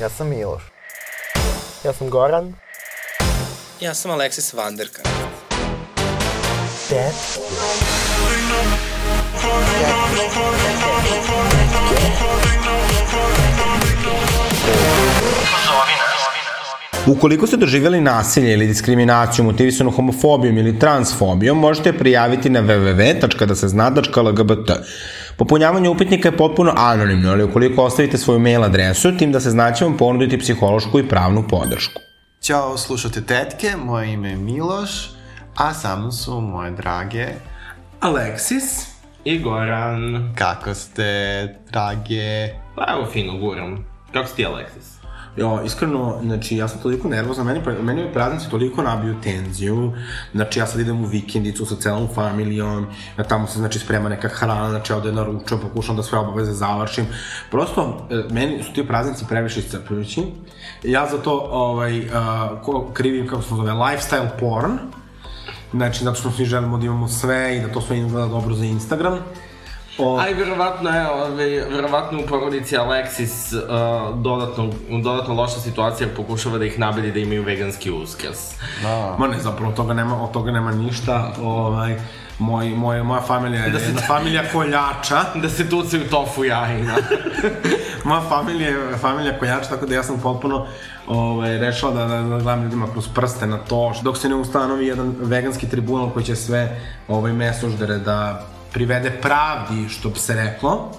Ja sam Miloš. Ja sam Goran. Ja sam Aleksis Vanderka. Ted. Ukoliko ste doživjeli nasilje ili diskriminaciju motivisanu homofobijom ili transfobijom, možete prijaviti na www.dasezna.lgbt. Popunjavanje upitnika je potpuno anonimno, ali ukoliko ostavite svoju mail adresu, tim da se znaće vam ponuditi psihološku i pravnu podršku. Ćao, slušate Tetke, moje ime je Miloš, a sa mnom su moje drage... Aleksis i Goran. Kako ste, drage? Pa evo fino guram. Kako si ti, Aleksis? Jo, iskreno, znači, ja sam toliko nervozan, meni, meni ovi praznici toliko nabiju tenziju, znači, ja sad idem u vikendicu sa celom familijom, ja tamo se, znači, sprema neka hrana, znači, ja ovde naručujem, pokušam da sve obaveze završim. Prosto, e, meni su ti praznici previše iscrpljujući. Ja za to, ovaj, uh, ko krivim, kako se zove, lifestyle porn, znači, zato što svi želimo da imamo sve i da to sve izgleda dobro za Instagram. O... Aj, verovatno je, ove, verovatno u porodici Alexis uh, dodatno, dodatno loša situacija pokušava da ih nabedi da imaju veganski uskrs. Da. Ma ne, zapravo toga nema, od toga nema ništa. Ovaj, moj, moj, moja familija je da se, jedna familija koljača. da se tucaju tofu jajina. moja familija je familija koljača, tako da ja sam potpuno ovaj, rešila da, da, da gledam ljudima kroz prste na to, dok se ne ustanovi jedan veganski tribunal koji će sve ovaj, mesoždere da privede pravdi, što bi se reklo.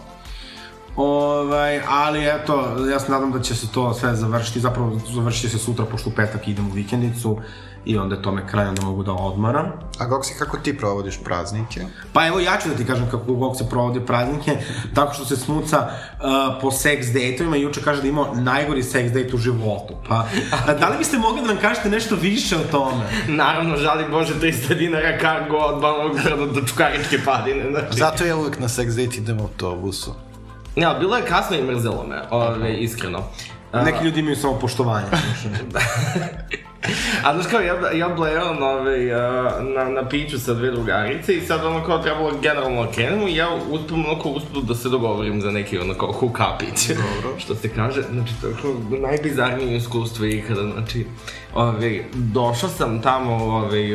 Ovaj, ali eto, ja se nadam da će se to sve završiti, zapravo završiti se sutra, pošto u petak idem u vikendicu i onda je tome kraj, onda mogu da odmaram. A Goksi, kako ti provodiš praznike? Pa evo ja ću da ti kažem kako Goksi provodi praznike, tako što se smuca uh, po seks dejtovima i juče kaže da imao najgori seks dejt u životu. Pa, da li biste mogli da nam kažete nešto više o tome? Naravno, žali Bože 300 dinara kargo od Banovog grada do Čukaričke padine. Znači. Zato ja uvek na seks dejt idem u autobusu. Ja, bilo je kasno i mrzelo me, ove, iskreno. Neki ljudi imaju samo poštovanje. A znaš kao, ja, ja bleram ovaj, na, na piću sa dve drugarice i sad ono kao trebalo generalno da krenemo i ja uspem ono kao uspem da se dogovorim za neki ono kao hookupić. Dobro. Što se kaže, znači to je kao najbizarnije iskustvo ikada, znači Ove, došao sam tamo, ove,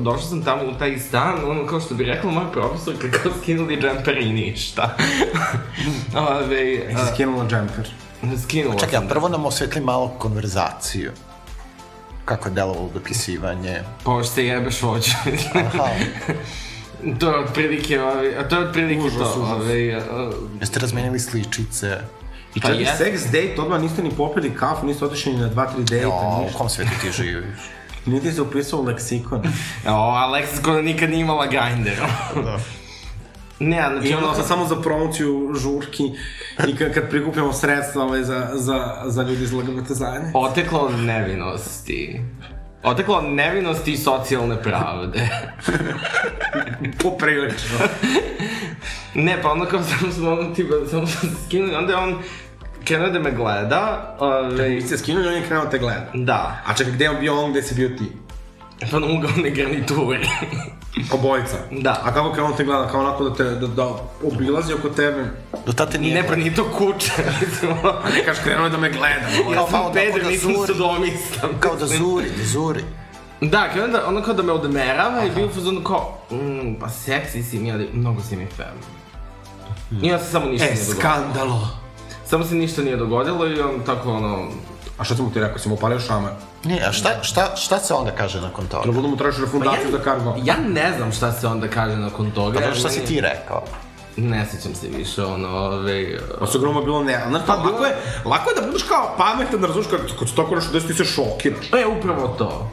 došao sam tamo u taj stan, ono kao što bi rekla moja profesorka, kao skinuli džemper i ništa. ove, si skinula džemper? Skinula Čekaj, a prvo nam osvetli malo konverzaciju kako je delovalo dopisivanje. Pa se jebeš vođu. Aha. to je otprilike, a to je otprilike užas, to. Užas. Ove, uh, Jeste razmenili sličice? I pa čak i sex date, odmah niste ni popili kafu, niste otišli ni na dva, tri dejta, jo, ništa. u kom svetu ti živiš? Nije ti se upisao u leksikon. o, a leksikon nikad nije imala Grindr. da. Ne, znači ono... sam samo za promociju žurki i kad, kad prikupljamo sredstva ovaj, za, za, za ljudi iz LGBT zajednice. Oteklo nevinosti. Oteklo nevinosti i socijalne pravde. Poprilično. ne, pa onda kao samo smo ono tipa, samo smo se skinuli, onda je on krenuo da me gleda. Ove... Čekaj, vi ste skinuli, on je krenuo da te gleda? Da. A čekaj, gde je on bio on, gde si bio ti? Pa na ugalne garnituri. Obojica? Da. A kako krenuo te gleda? Kao onako da te, da, da obilazi oko tebe? Do tate nije Ne, pa nije to kuće. A kaš krenuo je da me gleda. ja sam peder, da nisam se domislam. Kao da zuri, da zuri. Da, krenuo da, ono kao da me odmerava i bio u fazonu kao, mm, pa seksi si mi, ali mnogo si mi fem. I ja se samo ništa e, nije dogodilo. skandalo. Samo se ništa nije dogodilo i on tako ono, A šta sam mu ti rekao, si mu upalio šamar? Ne, a šta, šta, šta se onda kaže nakon toga? Treba da mu tražiš refundaciju Pa ja- za kargo. ja ne znam šta se onda kaže nakon toga. Pa dobro, šta si ti rekao? Ne sećam se više, ono, ove... Pa su groma bilo ne, znaš, pa, lako je, lako je da budeš kao pametan, da razumiješ, kad, kad se tako nešto desi, ti se šokiraš. E, upravo to.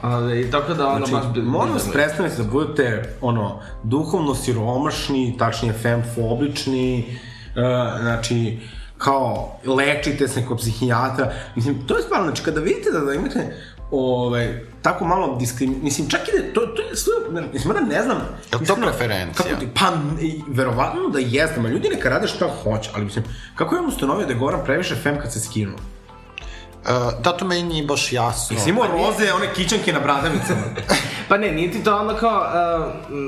Ale, i tako da ono Znači, baš... molim vas, bizarno. prestanite da budete, ono, duhovno siromašni, tačnije femfobični, uh, znači, kao, lečite se kod psihijatra. Mislim, to je stvarno, znači, kada vidite da, da imate ovaj, tako malo diskrim... Mislim, čak i da, to, to je ne, mislim, da ne znam... Je li to preferencija? Kako ti, pa, verovatno da jeste, ma ljudi neka rade šta hoće, ali mislim, kako je on ustanovio da je Goran previše fem kad se skinuo? Da, to meni nije baš jasno. Jesi imao roze, one kićanke na bradavicama? Pa ne, nije ti to ono kao,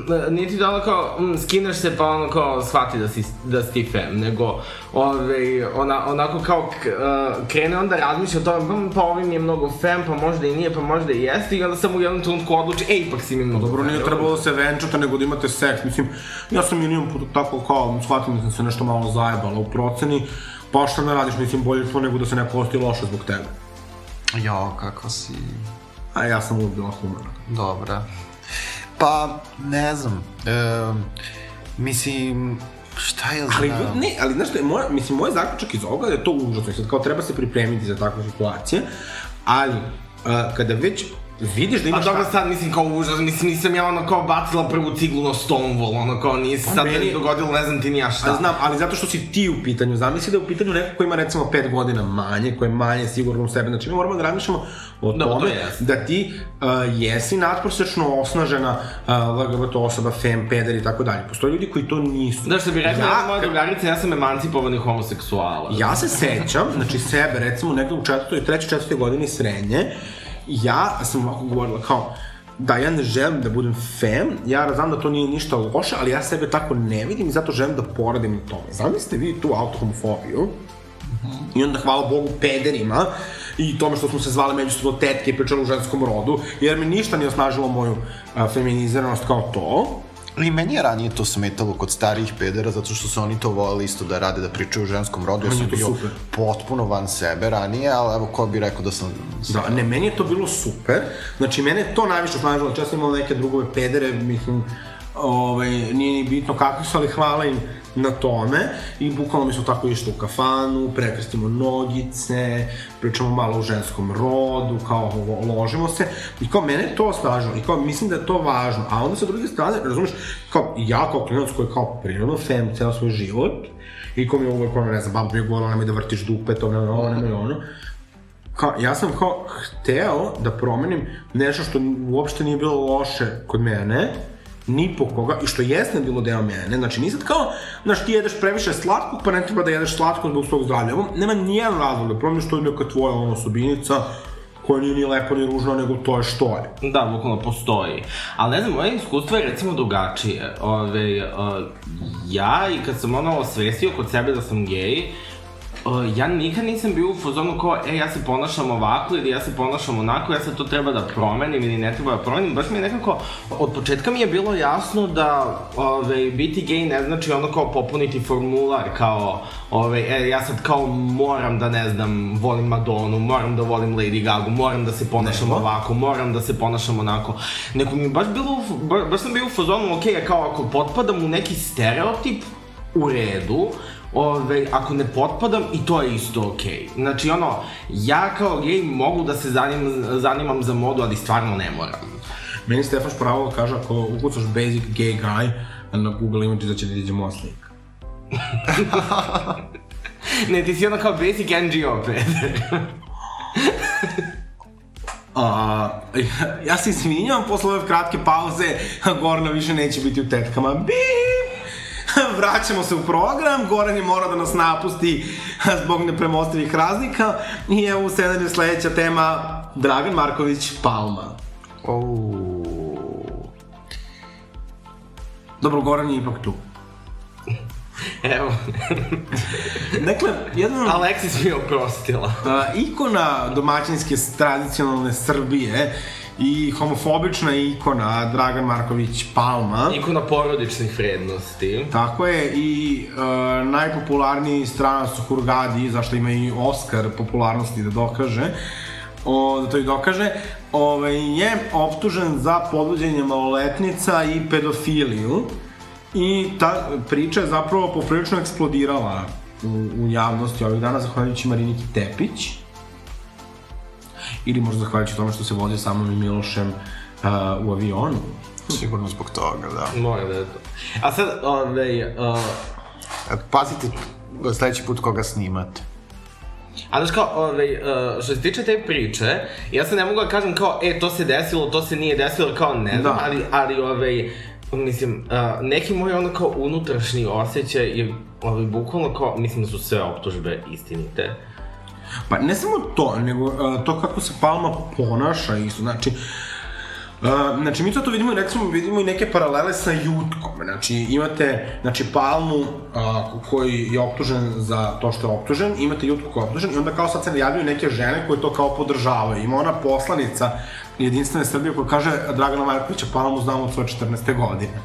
uh, nije ti to ono kao, mm, skineš se pa ono kao shvati da si, da si ti fem, nego ove, ona, onako kao k, uh, krene onda razmišlja o tome, pa, pa ovim je mnogo fem, pa možda i nije, pa možda i jeste, i onda sam u jednom trenutku odluči, ej, ipak si mi mnogo Dobro, nije trebalo da se venčate, nego da imate seks. Mislim, ja sam milion puta tako kao, shvatim da sam se nešto malo zajebala u proceni, šta ne radiš, mislim, bolje to nego da se neko osti loše zbog tebe. Jo, kako si... A ja sam uvijek bila humana. Dobra. Pa, ne znam. E, mislim, šta ja znam? Ali, ne, ali znaš što je, moj, mislim, moj zaključak iz ovoga je to užasno, sad kao treba se pripremiti za takve situacije, ali uh, kada već vidiš da A imaš... dobro ta- sad, mislim, kao užas, mislim, nisam ja ono kao bacila prvu ciglu na Stonewall, ono kao nije se Pa sad meni- dogodilo, ne znam ti ni ja šta. Ali znam, ali zato što si ti u pitanju, zamisli da je u pitanju neko ko ima recimo 5 godina manje, ko je manje sigurno u sebe, znači mi moramo da razmišljamo o Da, to tome jeste. da ti uh, jesi nadprosečno osnažena uh, LGBT osoba, fem, peder i tako dalje. Postoje ljudi koji to nisu. Da što bi rekla ja, ja, moja drugarica, ja sam emancipovani homoseksuala. Ja se sećam, znači sebe, recimo, negde u četvrtoj, trećoj, četvrtoj godini srednje, ja sam ovako govorila kao, da ja ne želim da budem fem, ja znam da to nije ništa loše, ali ja sebe tako ne vidim i zato želim da poradim na tome. Zamislite vi tu autohomofobiju, I onda hvala Bogu pederima i tome što smo se zvali međusobno tetke i pričali u ženskom rodu, jer mi ništa nije osnažilo moju a, feminiziranost kao to. I meni je ranije to smetalo kod starijih pedera, zato što su oni to voleli isto da rade, da pričaju o ženskom rodu. Ja sam bio super. potpuno van sebe ranije, ali evo ko bi rekao da sam... Da, ne, meni je to bilo super. Znači, mene je to najviše osnažilo. Često imao neke drugove pedere, mislim, ovaj, nije ni bitno kakvi su, ali hvala im na tome. I bukvalno mi su tako išli u kafanu, prekrstimo nogice, pričamo malo o ženskom rodu, kao lo- ložimo se. I kao, mene to osnažilo. I kao, mislim da je to važno. A onda sa druge strane, razumeš, kao, ja kao klinac koji je kao prirodno fem ceo svoj život, i ko mi je uvek, ono, ne znam, babo mi je govorila, nemoj da vrtiš dupe, to, ne, ovo, nemoj ono kao, ja sam kao hteo da promenim nešto što uopšte nije bilo loše kod mene, ni po koga, i što jeste bilo deo mene, znači nisam kao, znaš, ti jedeš previše slatkog, pa ne treba da jedeš slatko zbog svog zdravlja, ovo nema nijedan razlog da promeniš, to je neka tvoja ono osobinica, koja nije ni lepa ni ružna, nego to je što je. Da, bukvalno postoji. Ali ne znam, moje iskustvo je recimo drugačije. Ove, uh, ja i kad sam ono osvestio kod sebe da sam gej, Uh, ja nikad nisam bio u fazonu kao, e, ja se ponašam ovako ili ja se ponašam onako, ja sad to treba da promenim ili ne treba da promenim. Baš mi je nekako, od početka mi je bilo jasno da ove, biti gej ne znači ono kao popuniti formular, kao, ove, e, ja sad kao moram da, ne znam, volim Madonu, moram da volim Lady Gaga, moram da se ponašam Nego? ovako, moram da se ponašam onako. Neko mi je baš bilo, u- ba, baš sam bio u fazonu, ok, kao ako potpadam u neki stereotip, u redu, Ove, ako ne potpadam, i to je isto okej. Znači, ono, ja kao gej mogu da se zanim, zanimam za modu, ali stvarno ne moram. Meni Stefan Špravo kaže, ako ukucaš basic gay guy na Google images da će da iđe moja slika. Ne, ti si ono kao basic NGO peder. A, ja se izvinjam, posle ove kratke pauze, Gorana više neće biti u tetkama. Bip! Vraćamo se u program, Goran je morao da nas napusti zbog nepremostivih razlika i evo u scenariju sledeća tema Dragan Marković Palma. Oh. Dobro, Goran je ipak tu. Evo, Dakle, jedan Alexis mi je oprostila. ikona domaćinske tradicionalne Srbije i homofobična ikona Dragan Marković Palma. Ikona porodičnih vrednosti. Tako je, i e, najpopularniji stranac u Hurgadi, zašto ima i Oscar popularnosti da dokaže, o, da to i dokaže, ovaj, je optužen za podvođenje maloletnica i pedofiliju. I ta priča je zapravo poprilično eksplodirala u, u javnosti ovih dana, zahvaljujući Mariniki Tepić. Ili možda zahvaljujući tome što se vozio sa mnom i Milošem uh, u avionu. Sigurno zbog toga, da. Mora da je to. A sad, ove, uh, E, Pazite sledeći put koga snimate. A znaš kao, ovaj, uh, što se tiče te priče, ja se ne mogu da kažem kao, e, to se desilo, to se nije desilo, kao ne znam, Da. ali, ali, ovaj, mislim, uh, neki moj ono kao unutrašnji osjećaj je, ovaj, bukvalno kao, mislim da su sve optužbe istinite. Pa ne samo to, nego uh, to kako se Palma ponaša isto, znači, Uh, znači, mi to, to vidimo, recimo, vidimo i neke paralele sa Jutkom. Znači, imate, znači, Palmu uh, koji je optužen za to što je optužen, imate Jutku koja je optužen i onda kao sad se najavljuju neke žene koje to kao podržavaju. Ima ona poslanica jedinstvene Srbije koja kaže Dragana Markovića Palmu znamo od svoje 14. godine.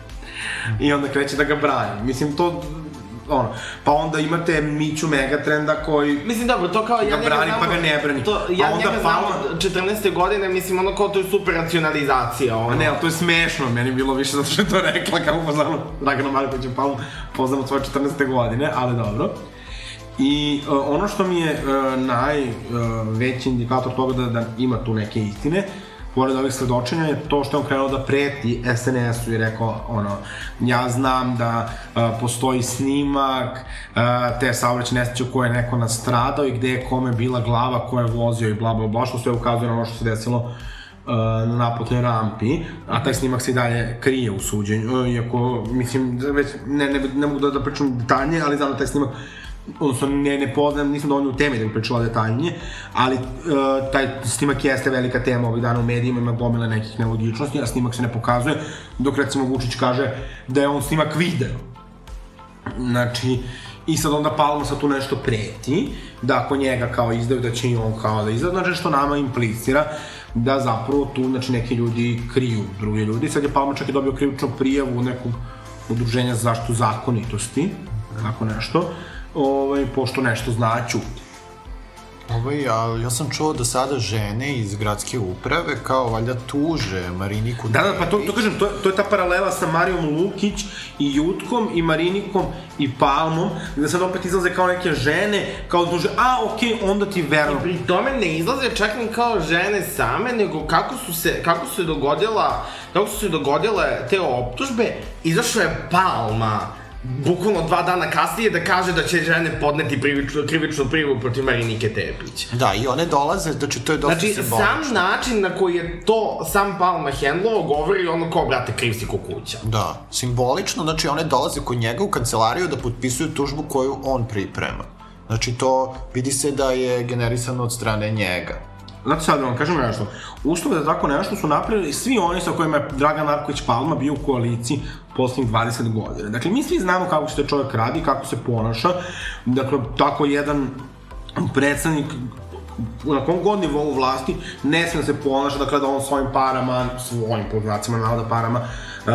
I onda kreće da ga brani. Mislim, to ono, pa onda imate Miću Megatrenda koji Mislim, dobro, to kao ja Ga njega brani, znam... pa ga ne brani. To, ja A onda njega znam Palma- od 14. godine, mislim, ono kao to je super racionalizacija, ono. A ne, ali to je smešno, meni bilo više zato što je to rekla kao poznano Dragana Marković je Palmu poznamo svoje 14. godine, ali dobro. I uh, ono što mi je uh, najveći uh, indikator toga da, da ima tu neke istine, pored ovih svedočenja, je to što je on krenuo da preti SNS-u i rekao, ono, ja znam da uh, postoji snimak uh, te saobraćene nesreće u kojoj je neko nastradao i gde je kome bila glava, ko je vozio i bla bla bla, što sve ukazuje na ono što se desilo na naplatnoj rampi, a taj snimak se i dalje krije u suđenju, iako, mislim, već ne, ne, ne mogu da, da pričam detaljnije, ali znam da taj snimak odnosno ne, ne poznam, nisam dovoljno u temi da bi pričala detaljnije, ali uh, taj snimak jeste velika tema ovih dana u medijima, ima gomile nekih nelogičnosti, a snimak se ne pokazuje, dok recimo Vučić kaže da je on snimak video. Znači, i sad onda Palma sad tu nešto preti, da ako njega kao izdaju, da će i on kao da izdaju, znači što nama implicira da zapravo tu, znači, neki ljudi kriju drugi ljudi. Sad je Palma čak i dobio krivičnu prijavu nekog udruženja za zaštitu zakonitosti, tako nešto, ovaj, pošto nešto zna ćuti. Ovaj, ali ja sam čuo da sada žene iz gradske uprave kao valjda tuže Mariniku Da, da, pa to, to kažem, to, to je ta paralela sa Marijom Lukić i Jutkom i Marinikom i Palmom, gde sad opet izlaze kao neke žene, kao da duže, a okej, onda ti verujem. Pri tome ne izlaze čak ni kao žene same, nego kako su se, kako su se dogodila, kako su se dogodile te optužbe, izašla je Palma, bukvalno dva dana kasnije da kaže da će žene podneti krivičnu, krivičnu prijavu protiv Marinike Tepić. Da, i one dolaze, znači to je dosta Znači, simbolično. sam način na koji je to sam Palma hendlo govori ono kao, brate, kriv si kukuća. Da, simbolično, znači one dolaze kod njega u kancelariju da potpisuju tužbu koju on priprema. Znači to vidi se da je generisano od strane njega. Znate sad da vam kažem nešto, uslove za tako nešto su napravili svi oni sa kojima je Dragan Marković Palma bio u koaliciji poslednjih 20 godina. Dakle, mi svi znamo kako se taj čovjek radi, kako se ponaša, dakle, tako jedan predsednik na kom god nivou vlasti ne sme da se ponaša, dakle da on svojim parama, svojim poznacima navoda parama, uh,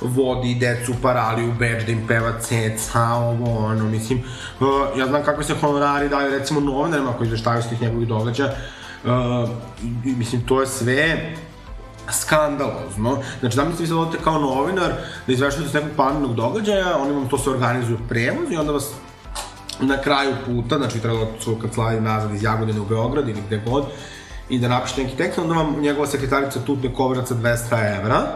vodi decu u beč da im peva ceca, ovo, ono, mislim, uh, ja znam kakve se honorari daju recimo novinarima koji izveštavaju s tih njegovih događaja, uh, mislim, to je sve skandalozno. Znači, zamislite vi sad odete kao novinar da izveštavate s nekog planirnog događaja, oni vam to se organizuju prevoz i onda vas na kraju puta, znači treba da su kancelariju nazad iz Jagodine u Beograd ili gde god, i da napišete neki tekst, onda vam njegova sekretarica tutne kovraca 200 evra.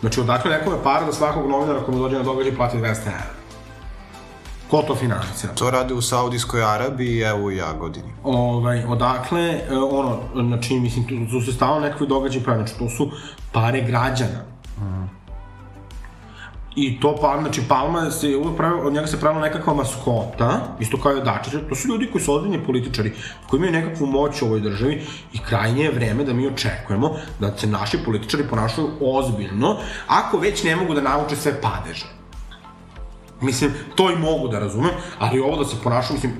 Znači, odakle nekome para da svakog novinara koji mu dođe na događaj plati 200 evra. Ko to financira? To rade u Saudijskoj Arabiji i evo u Jagodini. ovaj, odakle, e, ono, znači, mislim, tu, tu se stalno nekakvi događaji pravi, znači, to su pare građana. I to pa, znači Palma se uvek pravi, od njega se pravila nekakva maskota, isto kao i od Dačića, to su ljudi koji su ozbiljni političari, koji imaju nekakvu moć u ovoj državi i krajnje je vreme da mi očekujemo da se naši političari ponašaju ozbiljno, ako već ne mogu da nauče sve padeže. Mislim, to i mogu da razumem, ali ovo da se ponašaju, mislim,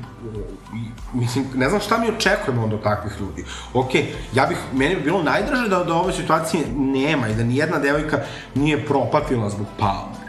mislim, ne znam šta mi očekujemo onda od takvih ljudi. Ok, ja bih, meni bi bilo najdraže da, da ove situacije nema i da nijedna devojka nije propatila zbog palme.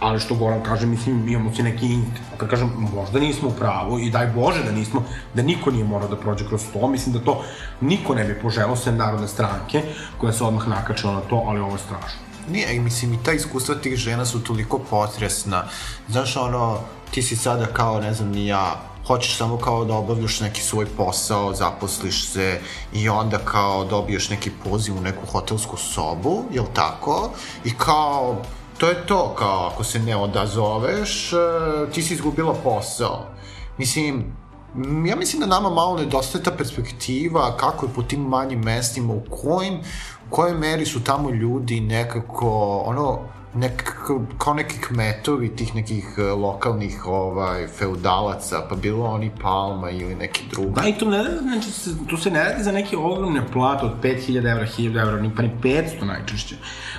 Ali što Goran kaže, mislim, imamo si neki int. Kad kažem, možda nismo u pravu i daj Bože da nismo, da niko nije morao da prođe kroz to. Mislim da to niko ne bi poželao sem narodne stranke koja se odmah nakačila na to, ali ovo je strašno. Nije, mislim, i ta iskustva tih žena su toliko potresna. Znaš, ono, ti si sada kao, ne znam, ni ja, hoćeš samo kao da obavljaš neki svoj posao, zaposliš se i onda kao dobiješ neki poziv u neku hotelsku sobu, jel tako? I kao, to je to, kao, ako se ne odazoveš, e, ti si izgubila posao. Mislim, ja mislim da nama malo nedostaje ta perspektiva kako je po tim manjim mestima, u kojim, kojoj meri su tamo ljudi nekako, ono, nek, kao neki kmetovi tih nekih e, lokalnih ovaj, feudalaca, pa bilo oni Palma ili neki drugi. Da, i to ne, znači, tu se ne radi za neke ogromne plate od 5000 evra, 1000 evra, pa ni 500 najčešće.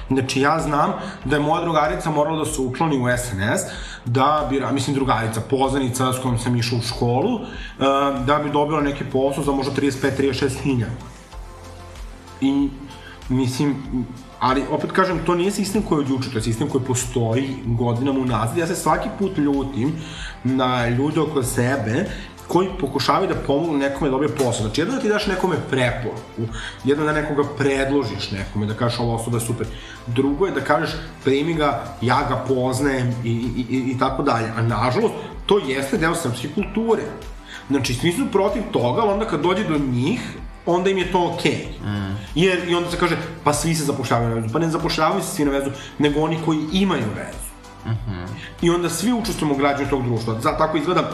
Znači, ja znam da je moja drugarica morala da se učlani u SNS, da bi, mislim, drugarica, poznanica s kojom sam išao u školu, uh, da bi dobila neki posao za možda 35-36 hiljada. I, mislim, ali opet kažem, to nije sistem koji je od juče, to je sistem koji postoji godinama unazad. Ja se svaki put ljutim na ljude oko sebe koji pokušavaju da pomognu nekome da dobije posao. Znači, jedno da ti daš nekome preporuku, jedno da nekoga predložiš nekome, da kažeš ova osoba je super. Drugo je da kažeš primi ga, ja ga poznajem i, i, i, i tako dalje. A nažalost, to jeste deo srpske kulture. Znači, svi su protiv toga, ali onda kad dođe do njih, onda im je to okej. Okay. Mm. Jer, i onda se kaže, pa svi se zapošljavaju na vezu. Pa ne zapošljavaju se svi na vezu, nego oni koji imaju vezu. Mm -hmm. I onda svi učestvujemo u građanju tog društva. Zato tako izgleda,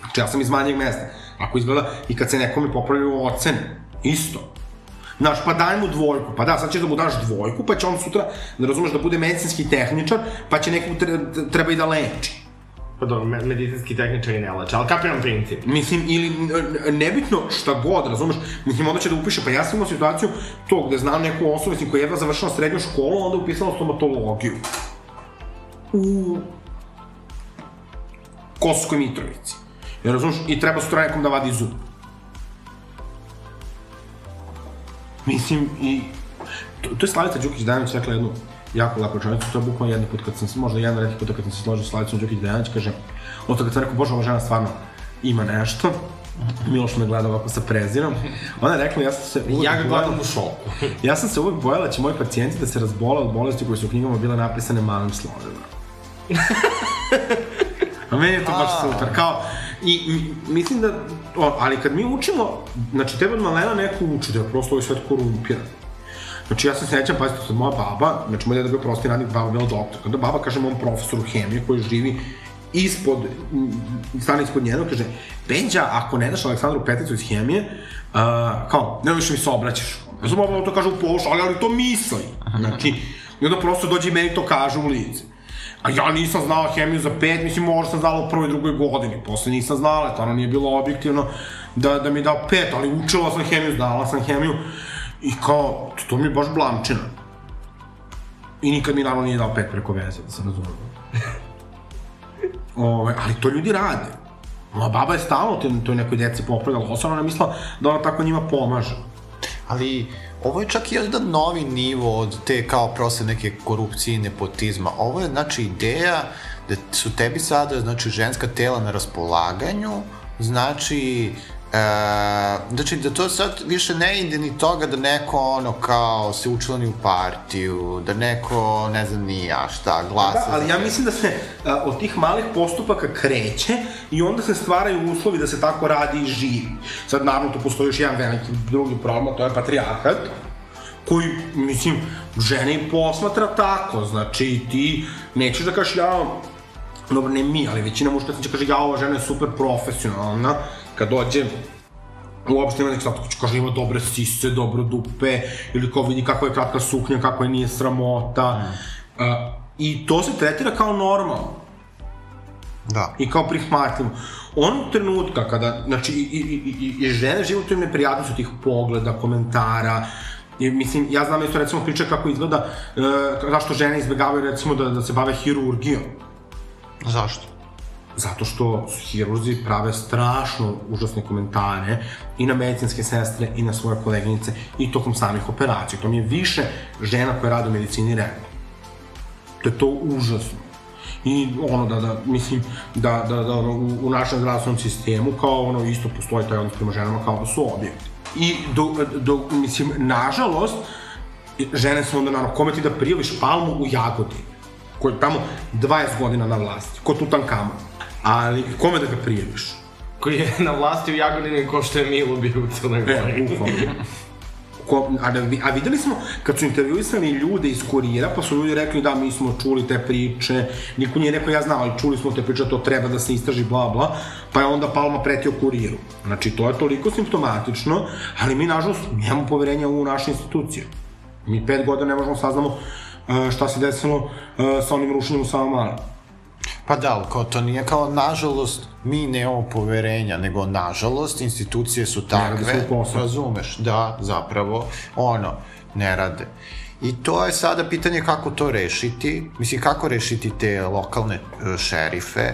znači ja sam iz manjeg mesta, ako izgleda i kad se nekome popravljaju ocene, isto. Znaš, pa daj mu dvojku, pa da, sad ćeš da mu daš dvojku, pa će on sutra, da razumeš, da bude medicinski tehničar, pa će nekog treba i da leči. Pa dobro, medicinski tehničari ne leče, ali kapiram princip. Mislim, ili nebitno šta god, razumeš, mislim, onda će da upiše, pa ja sam imao situaciju to gde znam neku osobu, mislim, koja je jedva završila srednju školu, onda je upisala stomatologiju. U Kosovskoj Mitrovici. Jer, razumeš, i treba sutra nekom da vadi zub. Mislim, i... To, to je Slavica Đukić Danović rekla jednu jako lepo rečenicu, to je bukvalno jedan put kad sam se, možda jedan redki put kad sam se složio s Slavicom Đukić Dejanić, kaže, od kad sam rekao, bože, ova žena stvarno ima nešto, Miloš me gleda ovako sa prezirom. Ona je rekla, ja sam se uvek Ja ga gledam u šoku. ja sam se uvek bojala da će moji pacijenti da se razbole od bolesti koje su u knjigama bile napisane malim slovima. A meni je to baš super. Kao, i, mislim da, o, ali kad mi učimo, znači tebe od malena neko uči da je prosto ovaj svet korumpiran. Znači ja se sećam, pazite, sad moja baba, znači moj deda bio prosti radnik, baba bila doktor. Kada baba kaže mom profesoru hemije koji živi ispod, stane ispod njeno, kaže, Benđa, ako ne daš Aleksandru Petricu iz hemije, uh, kao, ne više mi se obraćaš. Ja sam baba to kaže u pološu, ali, ali to misli. Znači, i onda prosto dođe i meni to kaže u lice. A ja nisam znala hemiju za pet, mislim, možda sam znala u prvoj, drugoj godini, posle nisam znala, to ono nije bilo objektivno da, da mi dao pet, ali učila sam hemiju, znala sam hemiju. I kao, to mi je baš blamčina. I nikad mi naravno nije dao pet preko veze, da se razumemo. Ove, ali to ljudi rade. Moja baba je stalno toj, toj nekoj deci popravljala osam, ona mislila da ona tako njima pomaže. Ali ovo je čak i jedan novi nivo od te kao proste neke korupcije i nepotizma. Ovo je znači ideja da su tebi sada znači ženska tela na raspolaganju, znači E, znači da to sad više ne ide ni toga da neko ono kao se učlani u partiju, da neko ne znam ni ja šta glasa. Da, ali ja mislim da se a, od tih malih postupaka kreće i onda se stvaraju uslovi da se tako radi i živi. Sad naravno tu postoji još jedan veliki drugi problem, to je patrijarhat koji, mislim, žene i posmatra tako, znači ti nećeš da kažeš ja, dobro ne mi, ali većina muškaca će kaže ja ova žena je super profesionalna, kad dođe uopšte ima neki status, kaže ima dobre sise, dobro dupe, ili kao vidi kako je kratka suknja, kako je nije sramota. Mm. Uh, I to se tretira kao normalno. Da. I kao prihmatljivo. Onog trenutka kada, znači, i, i, i, i žene žive u toj neprijatnosti tih pogleda, komentara, I, mislim, ja znam isto recimo priča kako izgleda, uh, zašto žene izbegavaju recimo da, da se bave hirurgijom. Zašto? Zato što hirurzi prave strašno užasne komentare i na medicinske sestre i na svoje koleginice i tokom samih operacija. To mi je više žena koja rade u medicini rekla. To je to užasno. I ono da, da mislim, da, da, da ono, u, u našem zdravstvenom sistemu kao ono isto postoji taj odnos prema ženama kao da su objekti. I do, do, mislim, nažalost, žene su onda, naravno, kome ti da prijaviš palmu u Jagodini, koji je tamo 20 godina na vlasti, kod Tutankama ali kome da ga prijaviš? Koji je na vlasti u Jagodini ko što je Milo bio u Crnoj e, Gori. E, bukvalno. Ko, a, da, a videli smo, kad su intervjuisali ljude iz kurijera, pa su ljudi rekli da mi smo čuli te priče, niko nije rekao ja znam, ali čuli smo te priče, to treba da se istraži, bla, bla, pa je onda Palma pretio kurijeru. Znači, to je toliko simptomatično, ali mi, nažalost, nemamo poverenja u naše institucije. Mi pet godina ne možemo saznamo uh, šta se desilo uh, sa onim rušenjem u Savamali. Pa da, ali kao to nije kao nažalost mi nemamo poverenja, nego nažalost institucije su takve, posao. razumeš, da, zapravo, ono, ne rade. I to je sada pitanje kako to rešiti, mislim kako rešiti te lokalne e, šerife,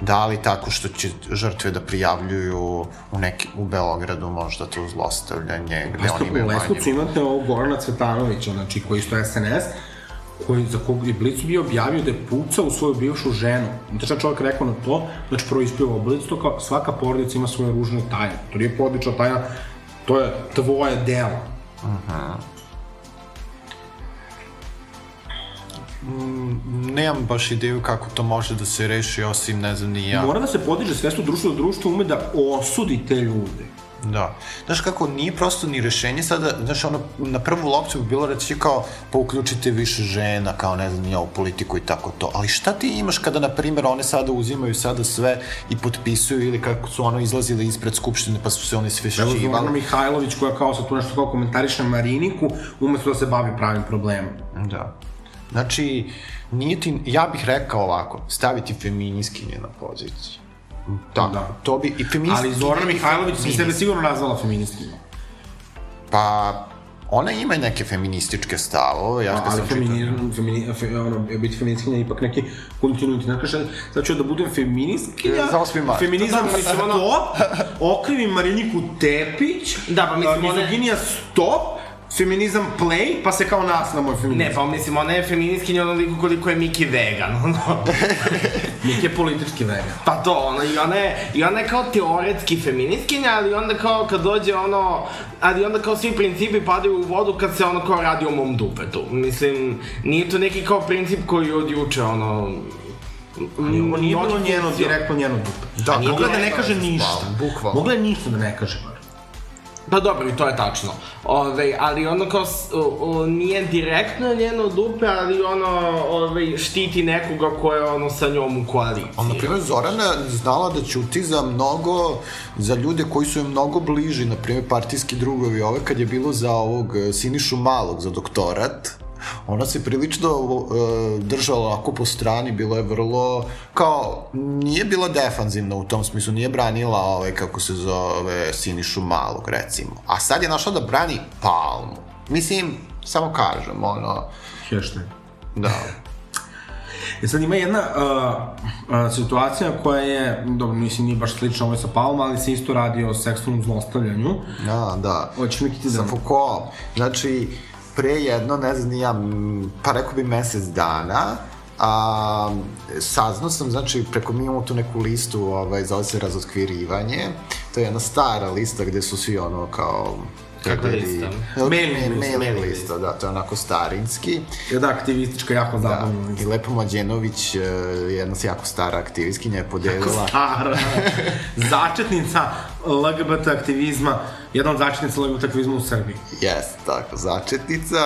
da li tako što će žrtve da prijavljuju u, neki, u Beogradu možda to zlostavljanje, gde Isto oni imaju u Leskovcu manje... imate ovog Gorana Cvetanovića, znači, koji isto SNS, koji, za kog je Blic bio objavio da je pucao u svoju bivšu ženu. Znate šta čovjek rekao na to? Znači, prvo ispivao Blic, to kao svaka porodica ima svoje ružne tajne. To nije porodična tajna, to je tvoje delo. Nemam baš ideju kako to može da se reši, osim, ne znam, ni ja. Mora da se podiže svest u društvu, da društvo ume da osudi te ljude. Da. Znaš kako, nije prosto ni rešenje sada, znaš, ono, na prvu loptu bi bilo reći kao, pa uključite više žena, kao ne znam, ja u politiku i tako to. Ali šta ti imaš kada, na primjer, one sada uzimaju sada sve i potpisuju ili kako su ono izlazili ispred skupštine pa su se oni sve Evo Zorana šivali. Mihajlović koja kao sad tu nešto kao komentariše Mariniku, umesto da se bavi pravim problemom. Da. Znači, nije ti, ja bih rekao ovako, staviti feminiskinje na poziciju. Tako, Da. to bi, i feministkinje... Ali Zorana i Mihajlović bi sebe feministkinje. sigurno nazvala feministkinjom. Pa, ona ima neke feminističke stavove, ja kad ali sam čitao- feminizam, femini, fe, ono, biti feministkinja je ipak neki kontinuitet. Znači, kaže, sad ću da budem feministkinja, Za 8. mart. feminizam Da, mislim, ono- stop, okrivim Mariniku Tepić, Da, pa mislim, one- mizoginija stop, feminizam play, pa se kao nas na moj feminizam. Ne, pa mislim, ona je feminiskinja onoliko koliko je Miki vegan, ono. Nik je politički vegan. Pa to, ono, i ona je, i ona je kao teoretski feminiskinja, ali onda kao kad dođe ono, ali onda kao svi principi padaju u vodu kad se ono kao radi o mom dupetu. Mislim, nije to neki kao princip koji je od juče, ono, Ali ovo nije bilo njeno, direktno njeno dupe. Da, Mogla da ne kaže ništa. bukvalno. Mogla je ništa da ne kaže. Pa dobro, i to je tačno. Ove, ali ono kao, o, o, nije direktno njeno dupe, ali ono, ove, štiti nekoga ko je ono sa njom u koaliciji. Ali, na primjer, Zorana znala da ćuti za mnogo, za ljude koji su joj mnogo bliži, na primjer, partijski drugovi, ove kad je bilo za ovog e, Sinišu Malog, za doktorat, ona se prilično e, držala onako po strani, bila je vrlo, kao, nije bila defanzivna u tom smislu, nije branila ovaj, kako se zove, Sinišu Malog, recimo. A sad je našla da brani Palmu. Mislim, samo kažem, ono, Hashtag. da. E sad ima jedna uh, uh, situacija koja je, dobro, mislim, nije baš slična ovoj sa Palma, ali se isto radi o seksualnom zlostavljanju. Da, da. Hoćeš mi ti da... Sa Foucault. Znači, pre jedno, ne znam, ja, pa rekao bi mesec dana, a, saznao sam, znači, preko mi imamo tu neku listu, ovaj, zove se razotkvirivanje, to je jedna stara lista gde su svi ono kao Kakva lista? Mailing lista, Mailing lista, da, to je onako starinski. Jedna aktivistička, jako Da. zabavna. I Lepo Mlađenović, e, jedna jako stara aktivistkinja, je podelila... Stara. začetnica LGBT aktivizma, jedna od začetnica LGBT aktivizma u Srbiji. Jes, tako, začetnica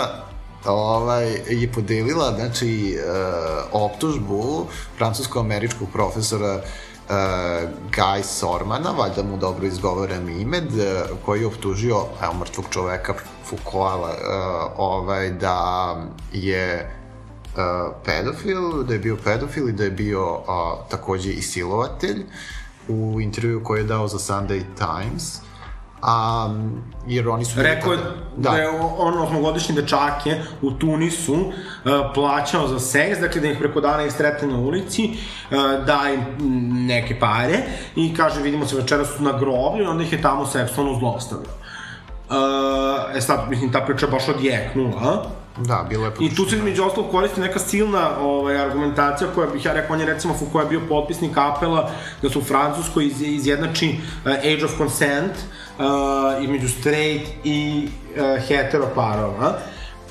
ovaj, je podelila, znači, e, optužbu francusko-američkog profesora e, Guy Sormana, valjda mu dobro izgovaram ime, koji je optužio, evo, mrtvog čoveka Foucaulta, e, ovaj, da je uh, pedofil, da je bio pedofil i da je bio uh, takođe i silovatelj u intervju koji je dao za Sunday Times. Um, jer oni su... Rekao je da, da, je on osmogodišnji dečak je u Tunisu uh, plaćao za seks, dakle da ih preko dana sretne na ulici, uh, da im neke pare i kaže vidimo se večeras na groblju i onda ih je tamo seksualno zlostavljao. Uh, e sad, mislim, ta priča je baš odjeknula, a? Da, bilo je I tu se između ostalog koristi neka silna ovaj, argumentacija koja bih ja rekao, on je recimo Foucault je bio potpisnik apela da se u Francuskoj iz, izjednači uh, age of consent uh, između straight i uh, hetero parova.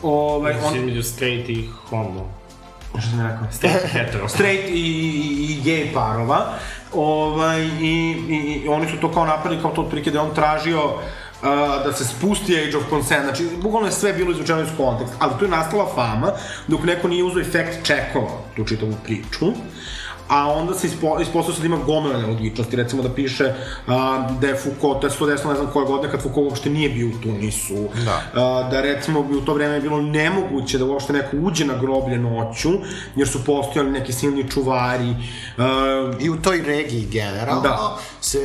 Ovaj, On... Između straight i homo. šta sam rekao? Straight i hetero. straight i, i, i gay parova. Ovaj, i, i, I oni su to kao napravili kao to otprilike da je on tražio uh, da se spusti age of consent, znači bukvalno je sve bilo izvučeno iz konteksta, ali tu je nastala fama dok neko nije uzeo efekt čekova tu čitavu priču. A onda se ispo, ispostavio se da ima gomila nelogičnosti, recimo da piše a, da je Foucault, to je 110, ne znam koje godine, kad Foucault uopšte nije bio u Tunisu, Da. a, da recimo bi u to vreme bilo nemoguće da uopšte neko uđe na groblje noću, jer su postojali neki silni čuvari, a, I u toj regiji generalno Da. se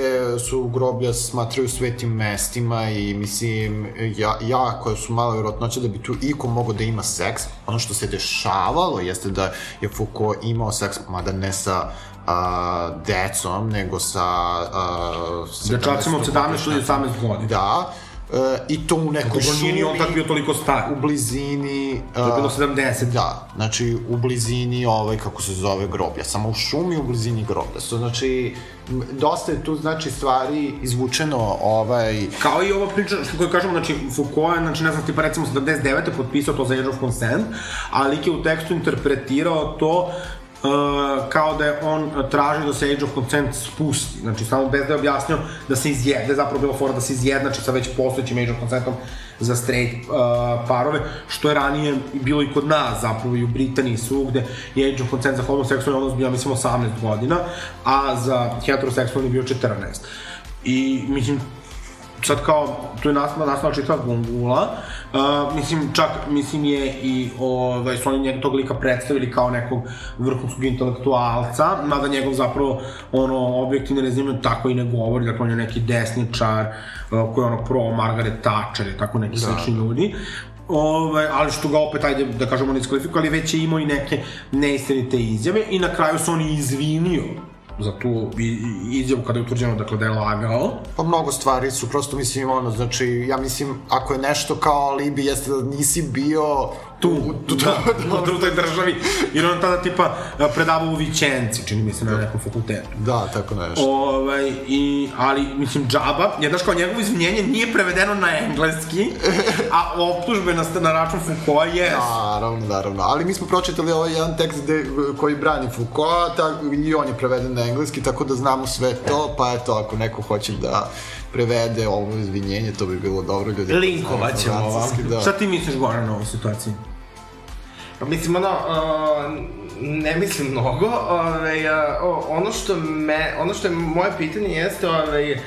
su groblja smatraju svetim mestima i mislim ja, ja koja su mala vjerojatnoća da bi tu iko mogao da ima seks ono što se dešavalo jeste da je Foucault imao seks mada ne sa a, decom nego sa a, dečacima od 17 ili 18 godina. da e, i to u nekoj nije ni on šumi tako bio toliko star. u blizini To je bilo a, 70. Da, znači u blizini ovaj, kako se zove, groblja. Samo u šumi u blizini groblja. So, znači, dosta je tu, znači, stvari izvučeno, ovaj... Kao i ova priča, što koju kažemo, znači, Foucault je, znači, ne znam, tipa recimo 79. potpisao to za Age of Consent, a lik je u tekstu interpretirao to kao da je on traži da se Age of Consent spusti, znači samo bez da je objasnio da se izjede, da je zapravo bilo fora da se izjednači sa već postojećim Age of Consentom za straight uh, parove, što je ranije bilo i kod nas zapravo i u Britaniji svugde je Age of Consent za homoseksualni odnos bio, mislim, 18 godina, a za heteroseksualni bio 14. I, mislim, sad kao, tu je nastala, nastala čitava gungula, uh, mislim, čak, mislim je i, ovaj, su oni njeg tog lika predstavili kao nekog vrhunskog intelektualca, mada njegov zapravo, ono, objektivne rezime tako i ne govori, dakle, on je neki desničar, uh, koji je ono pro Margaret Thatcher i tako neki da. slični ljudi. Ovaj, ali što ga opet, ajde da kažemo, ne iskvalifikuje, ali već je imao i neke neistinite izjave i na kraju se on izvinio za tu izjavu kada je utvrđeno dakle, da je lagao. Pa mnogo stvari su prosto, mislim, ono, znači, ja mislim, ako je nešto kao alibi, jeste da nisi bio tu, tu, da, da, u toj državi, jer on tada tipa predavao u Vićenci, čini mi se na nekom fakultetu. Da, tako nešto. Ovaj, i, ali, mislim, džaba, jer znaš kao njegovo izvinjenje nije prevedeno na engleski, a optužbe na, na račun Foucault je... Naravno, naravno. Ali mi smo pročitali ovaj jedan tekst gde, koji brani Foucault, tak, i on je preveden na engleski, tako da znamo sve to, pa eto, ako neko hoće da prevede ovo izvinjenje, to bi bilo dobro ljudi. Linkovat ćemo vam. Da. Šta ti misliš, Goran, na ovoj situaciji? Pa mislim, ono, uh, ne mislim mnogo, ovaj, uh, ono što me, ono što je moje pitanje jeste, ovaj, uh,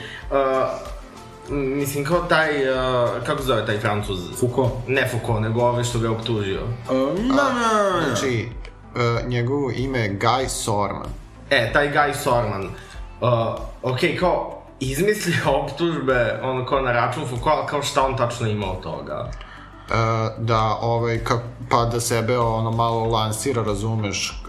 mislim, kao taj, uh, kako zove taj francuz? Foucault? Ne Foucault, nego ovaj što ga je optužio. Um, da, da, da. Znači, uh, njegovo ime je Guy Sorman. E, taj Guy Sorman, uh, ok, kao, izmislio optužbe, ono, kao na račun Foucault, kao šta on tačno ima od toga? Uh, da, ovaj, ka, pa da sebe ono malo lansira, razumeš,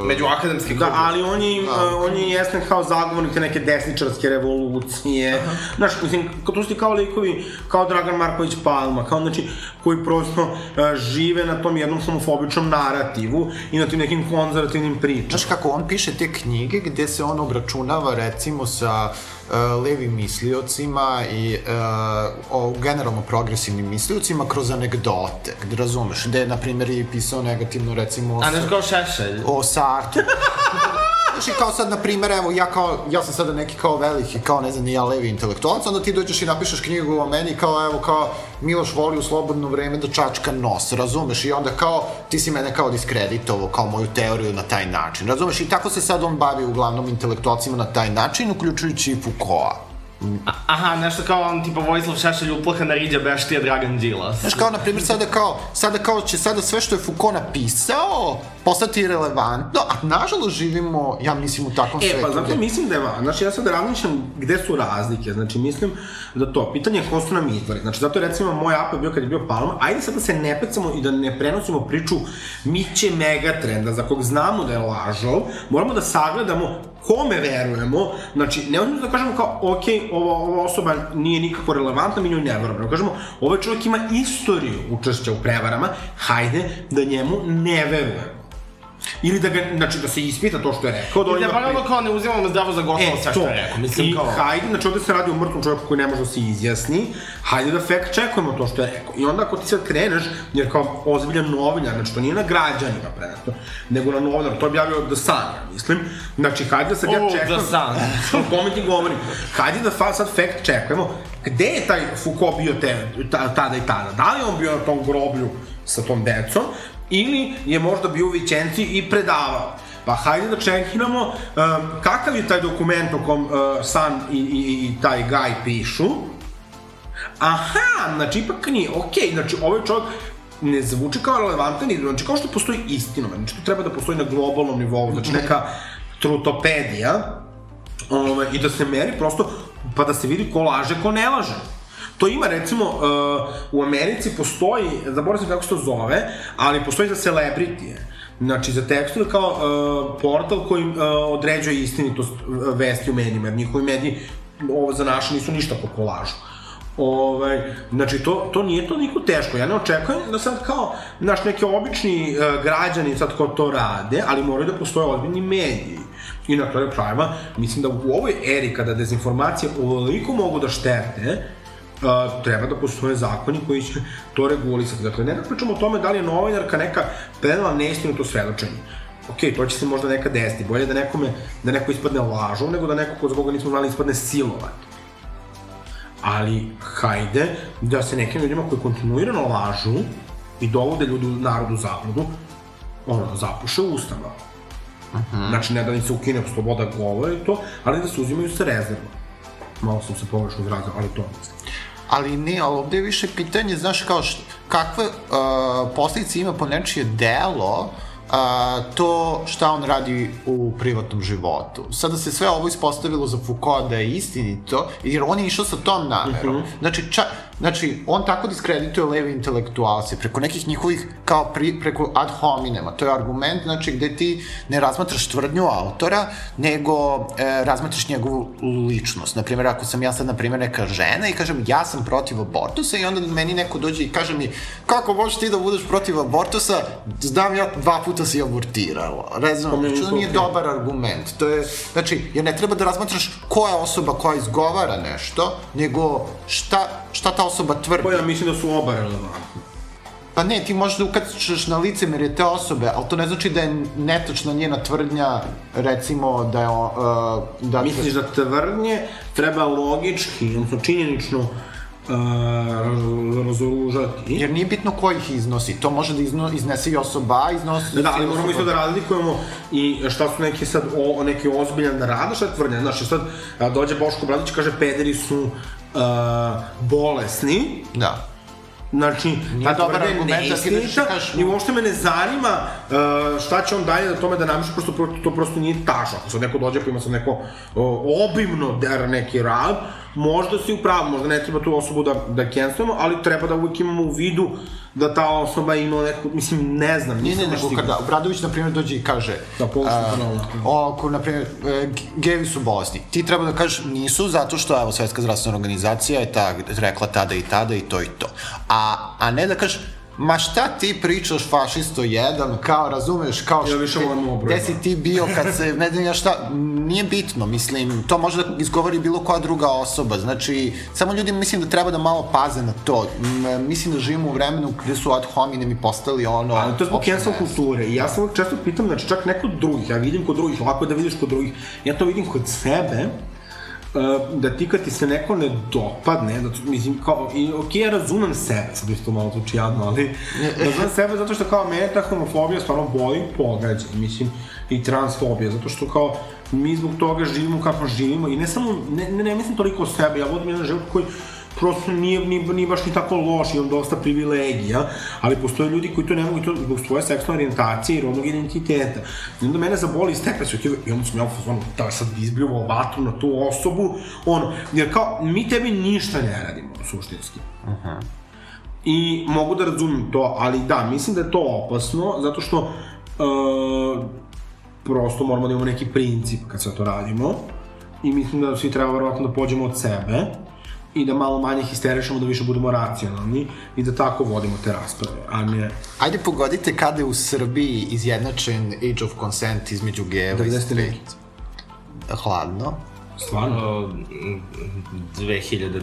uh, Među akademski Da, ali on je, uh, on je jesne kao zagovornik te neke desničarske revolucije. Znaš, mislim, kao tu su ti kao likovi, kao Dragan Marković Palma, kao znači, koji prosto uh, žive na tom jednom homofobičnom narativu i na tim nekim konzervativnim pričama. Znaš kako, on piše te knjige gde se on obračunava recimo sa uh, levim misliocima i uh, o generalno progresivnim misliocima kroz anegdote, gde razumeš, gde na primjer je pisao negativno recimo A nešto kao Šešelj. o Sartu. Znaš, i kao sad, na primjer, evo, ja kao, ja sam sada neki kao veliki, kao ne znam, ni ja levi intelektualac, onda ti dođeš i napišeš knjigu o meni, kao, evo, kao, Miloš voli u slobodno vreme da čačka nos, razumeš? I onda kao, ti si mene kao diskreditovao, kao moju teoriju na taj način, razumeš? I tako se sad on bavi uglavnom intelektualcima na taj način, uključujući i Foucaulta. Aha, nešto kao on, tipa Vojislav Šešelj uplahana riđa beštija Dragan Đilas. Znaš, kao, na primjer, sada kao, sada kao će sada sve što je Foucault napisao postati relevantno, a nažalost živimo, ja mislim, u takvom E, svetu. pa zato gde- mislim da je znači ja sad razmišljam gde su razlike, znači mislim da to, pitanje je ko su nam izvori, znači zato je recimo moj apel bio kad je bio Palma, ajde sad da se ne pecamo i da ne prenosimo priču Miće Megatrenda, za kog znamo da je lažov, moramo da sagledamo kome verujemo, znači ne možemo da kažemo kao, ok, ova, ova osoba nije nikako relevantna, mi njoj ne verujemo, nego kažemo, ovaj čovjek ima istoriju učešća u prevarama, hajde da njemu ne verujemo. Ili da ga, znači da se ispita to što je rekao, da I da bar ono kao ne uzimamo zdravo za gotovo sve što je rekao. Mislim E, I kao... hajde, znači ovde se radi o mrtvom čovjeku koji ne može da se izjasni, hajde da fact checkujemo to što je rekao. I onda ako ti sad kreneš, jer kao ozbiljan novinar, znači to nije na građanima preneto, nego na novinar, to je objavio The Sun, ja mislim. Znači, hajde da sad ja Oh, čekujem... The Sun. o tome ti govorim. Hajde da fa, sad fact checkujemo, gde je taj Foucault bio te, ta, tada i tada? Da li on bio na tom groblju sa tom decom, ili je možda bio u Vićenci i predavao. pa hajde da čekiramo um, kakav je taj dokument o kom uh, San i, i, i taj Guy pišu. Aha, znači ipak nije, okej, okay, znači ovaj čovjek ne zvuči kao relevantan, znači kao što postoji istina, znači to treba da postoji na globalnom nivou, znači neka trutopedija, ove, i da se meri prosto, pa da se vidi ko laže, ko ne laže. To ima recimo uh, u Americi postoji, zaboravim se kako se to zove, ali postoji za celebritije. Znači, za tekstove kao uh, portal koji uh, određuje istinitost uh, vesti u medijima, jer njihovi mediji ovo za naše nisu ništa po kolažu. Ovaj, znači, to, to nije to niko teško. Ja ne očekujem da sad kao, naš neki obični uh, građani sad ko to rade, ali moraju da postoje ozbiljni mediji. I na kraju krajeva, mislim da u ovoj eri kada dezinformacije ovoliko mogu da štete, uh, treba da postoje zakoni koji će to regulisati. Dakle, ne da pričamo o tome da li je novinarka neka prenela neistinito svedočenje. Ok, to će se možda nekad desiti. Bolje da nekome, da neko ispadne lažom, nego da neko ko za koga nismo znali ispadne silovat. Ali, hajde da se nekim ljudima koji kontinuirano lažu i dovode ljudi u narodu zabludu, ono, zapuše ustava. Uh -huh. Znači, ne da im se ukine sloboda govora i to, ali da se uzimaju sa rezervom. Malo sam se pogrešno izrazio, ali to mislim ali ne, ali ovde je više pitanje, znaš, kao što, kakve uh, posledice ima po nečije delo, a, to šta on radi u privatnom životu. Sada se sve ovo ispostavilo za Foucault da je istinito, jer on je išao sa tom namerom. Uh mhm. -huh. Znači, ča, Znači, on tako diskredituje leve intelektualce preko nekih njihovih, kao pri, preko ad hominema. To je argument, znači, gde ti ne razmatraš tvrdnju autora, nego e, razmatraš njegovu ličnost. Naprimjer, ako sam ja sad, na primjer, neka žena i kažem, ja sam protiv abortusa i onda meni neko dođe i kaže mi, kako možeš ti da budeš protiv abortusa, znam ja, dva puta si abortirala. Rezum, znači, to nije dobar argument. To je, znači, jer ne treba da razmatraš koja osoba koja izgovara nešto, nego šta, šta ta osoba tvrdi. Pa ja mislim da su oba relevantni. Pa ne, ti možeš da ukačeš na lice mere te osobe, ali to ne znači da je netočna njena tvrdnja, recimo da je... Uh, da Misliš da tvrdnje treba logički, odnosno činjenično, uh, razoružati. Jer nije bitno ko ih iznosi, to može da izno, iznese i osoba, iznosi... Da, da, ali moramo isto da razlikujemo i šta su neki sad, o, neki ozbiljan rad, šta je tvrdnja, znaš, sad dođe Boško Bradić kaže pederi su uh, bolesni. Da. Znači, ta dobar argument da ti da kažeš... I uopšte me ne zanima uh, šta će on dalje da tome da namiše, prosto to prosto nije tačno. Ako sad neko dođe pa ima sad neko uh, obimno der neki rad, možda si u pravu, možda ne treba tu osobu da, da cancelujemo, ali treba da uvijek imamo u vidu da ta osoba ima neku, mislim, ne znam, nisam ne, ne, nego kada Obradović, na primjer, dođe i kaže da, uh, ako, na primjer, e, gevi su bolesni, ti treba da kažeš nisu zato što, evo, Svetska zdravstvena organizacija je ta, rekla tada i tada i to i to. A, a ne da kažeš, ma šta ti pričaš fašisto jedan, kao razumeš, kao. Ja obrojba. Gde si ti bio kad se, ne znam ja šta, nije bitno, mislim, to može da izgovori bilo koja druga osoba, znači, samo ljudi mislim da treba da malo paze na to, mislim da živimo u vremenu gde su ad hominem i postali ono... Ali to je zbog cancel kulture. I ja sam često pitam, znači čak neko drugih, ja vidim kod drugih, lako je da vidiš kod drugih, ja to vidim kod sebe, da ti kad ti se neko ne dopadne, da, mislim, kao, i ok, ja razumem sebe, sad isto malo zvuči jadno, ali razumem sebe zato što kao mene ta homofobija stvarno boli pogađa, mislim, i transfobija, zato što kao mi zbog toga živimo kako živimo i ne samo, ne, ne, ne mislim toliko o sebe, ja vodim jedan život koji prosto nije, nije, nije baš ni tako loš, imam dosta privilegija, ali postoje ljudi koji to ne mogu, to zbog svoje seksualne orijentacije i rodnog identiteta. I onda mene zaboli iz tekla, i onda sam ja ono, da sad izbljuvao vatru na tu osobu, ono, jer kao, mi tebi ništa ne radimo, suštinski. Uh -huh. I mogu da razumim to, ali da, mislim da je to opasno, zato što uh, prosto moramo da imamo neki princip kad sve to radimo i mislim da svi treba verovatno da pođemo od sebe i da malo manje histerišemo, da više budemo racionalni i da tako vodimo te rasprave, a ne... Ajde pogodite kada je u Srbiji izjednačen age of consent između gejeva i straight. Hladno. Stvarno? 2012.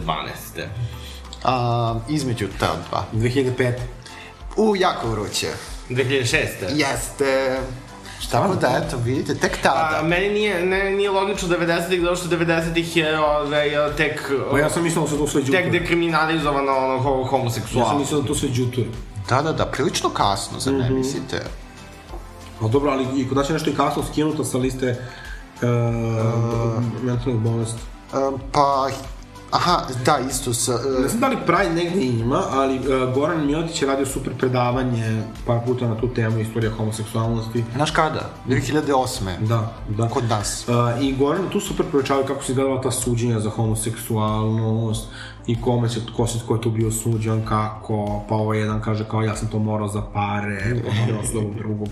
A, između ta dva. 2005. U, jako vruće. 2006. Jeste. Tako da, eto, vidite, tek tada. A, meni nije, ne, nije logično 90-ih, zato što 90-ih je ove, tek... Pa ja sam mislio da se to sve džutuje. Tek dekriminalizovano ono, homoseksualno. Ja sam mislio da to sve džutuje. Da, da, da, prilično kasno, za ne mm -hmm. mislite? Ali dobro, ali i kod nas je nešto i kasno skinuto sa liste uh, mentalnih bolesti. Um, pa, aha, da, isto sa... Ne Uh, znam da li Pride negde ima, ali uh, Goran Miotić je radio super predavanje par puta na tu temu istorija homoseksualnosti. znaš kada? 2008. Da, da. Kod nas. Uh, I Goran tu super proučavaju kako se izgledala ta suđenja za homoseksualnost i kome se, ko, se, ko je tu bio suđen, kako, pa ovo jedan kaže kao ja sam to morao za pare, pa morao s drugog.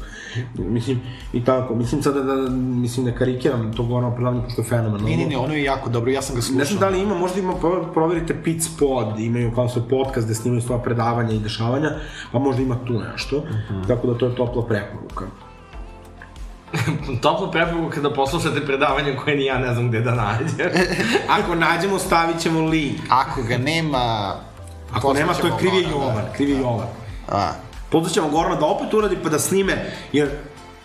Mislim, i tako, mislim sada da, mislim ne karikiram to Goran predavanje, pošto je fenomenalno. Ne, ne, ne, ono je jako dobro, ja sam ga slušao. Ne znam da li ima, možda ima, pro- proverite Pits Pod, imaju kao svoj podcast gde snimaju svoja predavanja i dešavanja, pa možda ima tu nešto, tako da to je topla preporuka. Toplo preporuka da poslušate predavanje koje ni ja ne znam gde da nađem. Ako nađemo, stavit ćemo link. Ako ga nema... Ako nema, to je poslaćemo kriv je Gorana, Jovan, kriv je Jovan. A, Pozvaćemo Gorana da opet uradi pa da snime, jer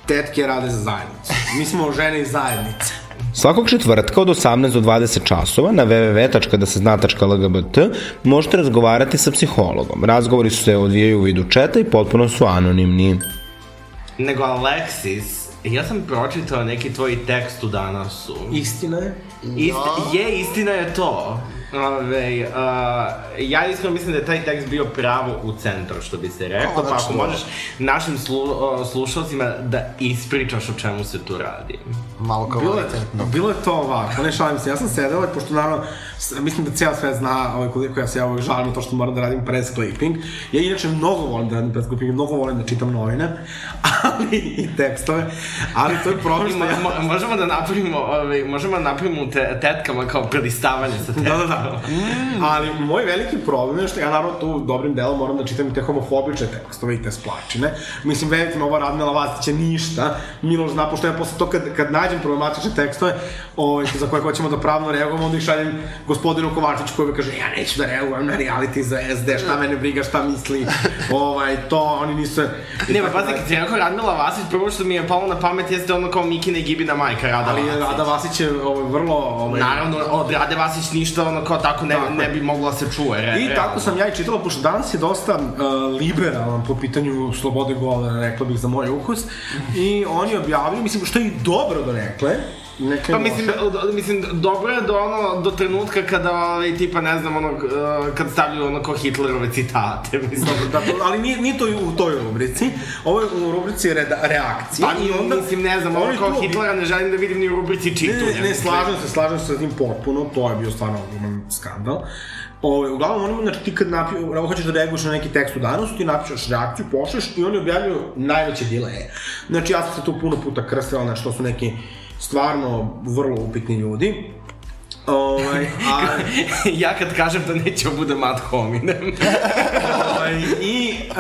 tetke rade za zajednicu. Mi smo žene iz zajednice. Svakog četvrtka od 18 do 20 časova na www.dasezna.lgbt možete razgovarati sa psihologom. Razgovori se odvijaju u vidu četa i potpuno su anonimni. Nego Alexis, ja sam pročitao neki tvoj tekst u danasu. Istina je. Ist, je, istina je to. Ove, uh, ja iskreno mislim da je taj tekst bio pravo u centru, što bi se rekao, pa ako možeš našim slu, uh, slušalcima da ispričaš o čemu se tu radi. malo kao Bilo je, kvalitetno. bilo je to ovako, ne šalim se, ja sam sedela pošto naravno, mislim da cijel svet zna ovaj, koliko ja se ja uvijek žalim na to što moram da radim press clipping. Ja inače mnogo volim da radim press clipping, mnogo volim da čitam novine, ali i tekstove, ali to je problem što Mo, ja... mo, možemo da napravimo, ove, možemo da napravimo te, tetkama kao prelistavanje sa tetkama. Da, da, da. Ali moj veliki problem je što ja naravno tu dobrim delom moram da čitam i te homofobične tekstove i te splačine. Mislim, verite mi, ova Radmila Vastića ništa. Miloš zna, pošto ja posle to kad, kad nađem problematične tekstove ovaj, za koje hoćemo da pravno reagujemo, onda ih šaljem gospodinu Kovačiću koji mi kaže ja neću da reagujem na reality za SD, šta mene briga, šta misli, ovaj, to, oni nisu... Ne, pa pazi, kad si rekao Radmila Vasić, prvo što mi je palo na pamet jeste ono kao Mikina i Gibina majka Rada Ali Vasić. Rada Vasić je ovaj, vrlo... Ovaj, Naravno, od Rade Vasić ništa ono kao tako ne, Tako ne bi moglo da se čuje. Re, I realno. tako sam ja i čitala, pošto danas je dosta uh, liberalan po pitanju slobode govora, rekla bih, za moj ukus. I oni objavljaju, mislim, što je i dobro do nekle, Pa mislim, mislim, dobro je do ono, do trenutka kada, ovaj, tipa, ne znam, ono, uh, kad stavljaju ono kao Hitlerove citate, mislim. Da, to- ali nije, nije to u toj rubrici, ovo je u rubrici reda, reakcije. Pa, i onda, mislim, ne znam, ono tu- Hitlera ne želim da vidim ni u rubrici Ne, čitunja. ne, ne, mislim. slažem se, slažem se sa tim potpuno, to je bio stvarno ogroman skandal. Ove, uglavnom, oni, znači, ti kad napi, evo, hoćeš da reaguješ na neki tekst u danasu, ti napišeš reakciju, pošleš i oni objavljuju najveće dileje. Znači, ja sam se tu puno puta krstila, znači, to su neki stvarno vrlo upitni ljudi. Ovaj, a, ja kad kažem da neće bude mat hominem. ovaj, I uh,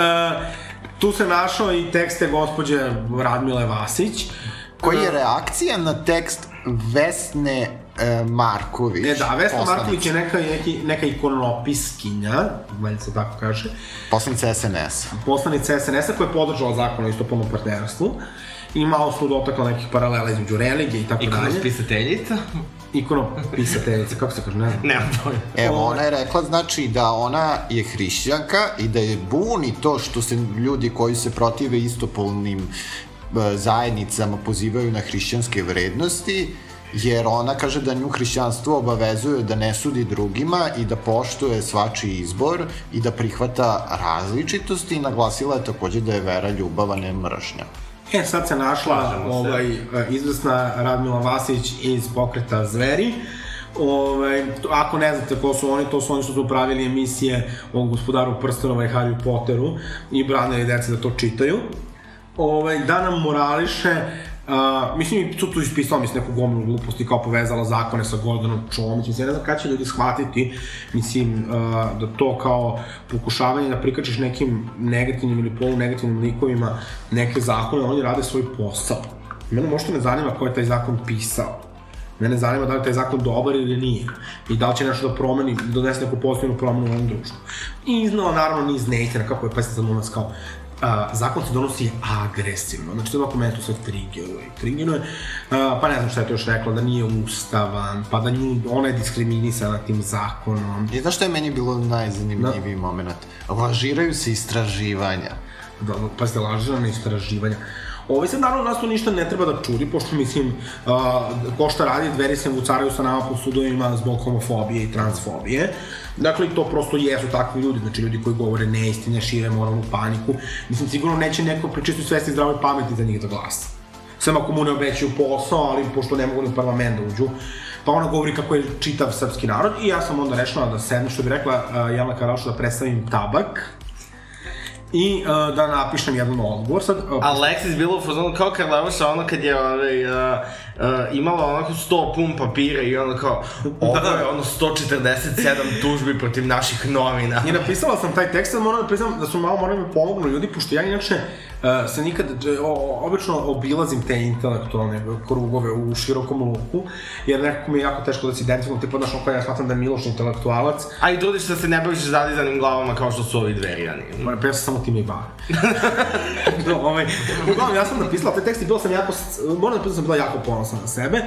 tu se našao i tekste gospođe Radmile Vasić, Koji je reakcija na tekst Vesne e, Marković? E da, Vesna poslanica- Marković je neka, neki, neka ikonopiskinja, valjda se tako kaže, Poslanica SNS. poslanica SNS-a koja je podržala zakon o istopolnom partnerstvu i malo su dotakla nekih paralela između religije i tako dalje. pisateljica? Ikonopisateljica, kako se kaže, ne znam. Nemam pojma. Evo, ona je rekla, znači, da ona je hrišćanka i da je buni to što se ljudi koji se protive istopolnim e, zajednicama pozivaju na hrišćanske vrednosti, jer ona kaže da nju hrišćanstvo obavezuje da ne sudi drugima i da poštuje svačiji izbor i da prihvata različitosti i naglasila je takođe da je vera ljubava, ne mržnja. E, sad se našla se. ovaj, e, izvesna Radmila Vasić iz pokreta Zveri. Ovaj, to- ako ne znate ko su oni, to su oni što su pravili emisije o gospodaru prstenova i Harry Potteru i branili dece da to čitaju. Ovaj, da nam morališe Uh, mislim, tu tu ispisala mislim neku gomilu gluposti kao povezala zakone sa Gordonom Čomić, mislim, ja ne znam kada će ljudi shvatiti, mislim, uh, da to kao pokušavanje da prikačiš nekim negativnim ili polunegativnim likovima neke zakone, oni rade svoj posao. Mene možda ne zanima ko je taj zakon pisao. Mene zanima da li taj zakon dobar ili nije. I da li će nešto da promeni, da donese neku pozitivnu promenu u ovom društvu. I iznala naravno niz neistina, kako je pesma za nas kao a, zakon se donosi agresivno. Znači, to je ovako mene to sve triggeruje. Triggeruje, a, pa ne znam šta je to još rekla, da nije ustavan, pa da nju, ona je diskriminisana tim zakonom. I znaš što je meni bilo najzanimljiviji da. moment? Lažiraju se istraživanja. Da, pazite, lažirana istraživanja. Ovo sad naravno nas to ništa ne treba da čudi, pošto mislim, a, ko šta radi, dveri se vucaraju sa nama po sudovima zbog homofobije i transfobije. Dakle, to prosto jesu takvi ljudi, znači ljudi koji govore neistine, šire moralnu paniku. Mislim, sigurno neće neko pričistu svesti zdrave pameti za njih da glasa. Sve ako mu ne obećaju posao, ali pošto ne mogu ni u parlament da uđu, pa ona govori kako je čitav srpski narod i ja sam onda rešila da sedem, što bi rekla uh, Jelena Karalša, da predstavim tabak i uh, da napišem jedan odgovor. Sad, uh, Alexis bilo u fazonu kao Karleuša, ono kad je ovaj, uh, uh, imala onako 100 pun papira i ono kao, ovo je ono 147 tužbi protiv naših novina. I napisala sam taj tekst, sad moram da priznam da su malo morali mi pomognu ljudi, pošto ja inače uh, se nikad, o, obično obilazim te intelektualne krugove u širokom luku, jer nekako mi je jako teško da se identifikujem, tipa, znaš, ja shvatam da je Miloš intelektualac, A i trudiš da se ne baviš zadizanim glavama kao što su ovi dverijani. Moram, pa ja sam samo time i bavim. no, ovaj, uglavnom, ja sam napisala taj tekst i bila sam jako, moram da priznam da sam bila jako ponosna na sebe.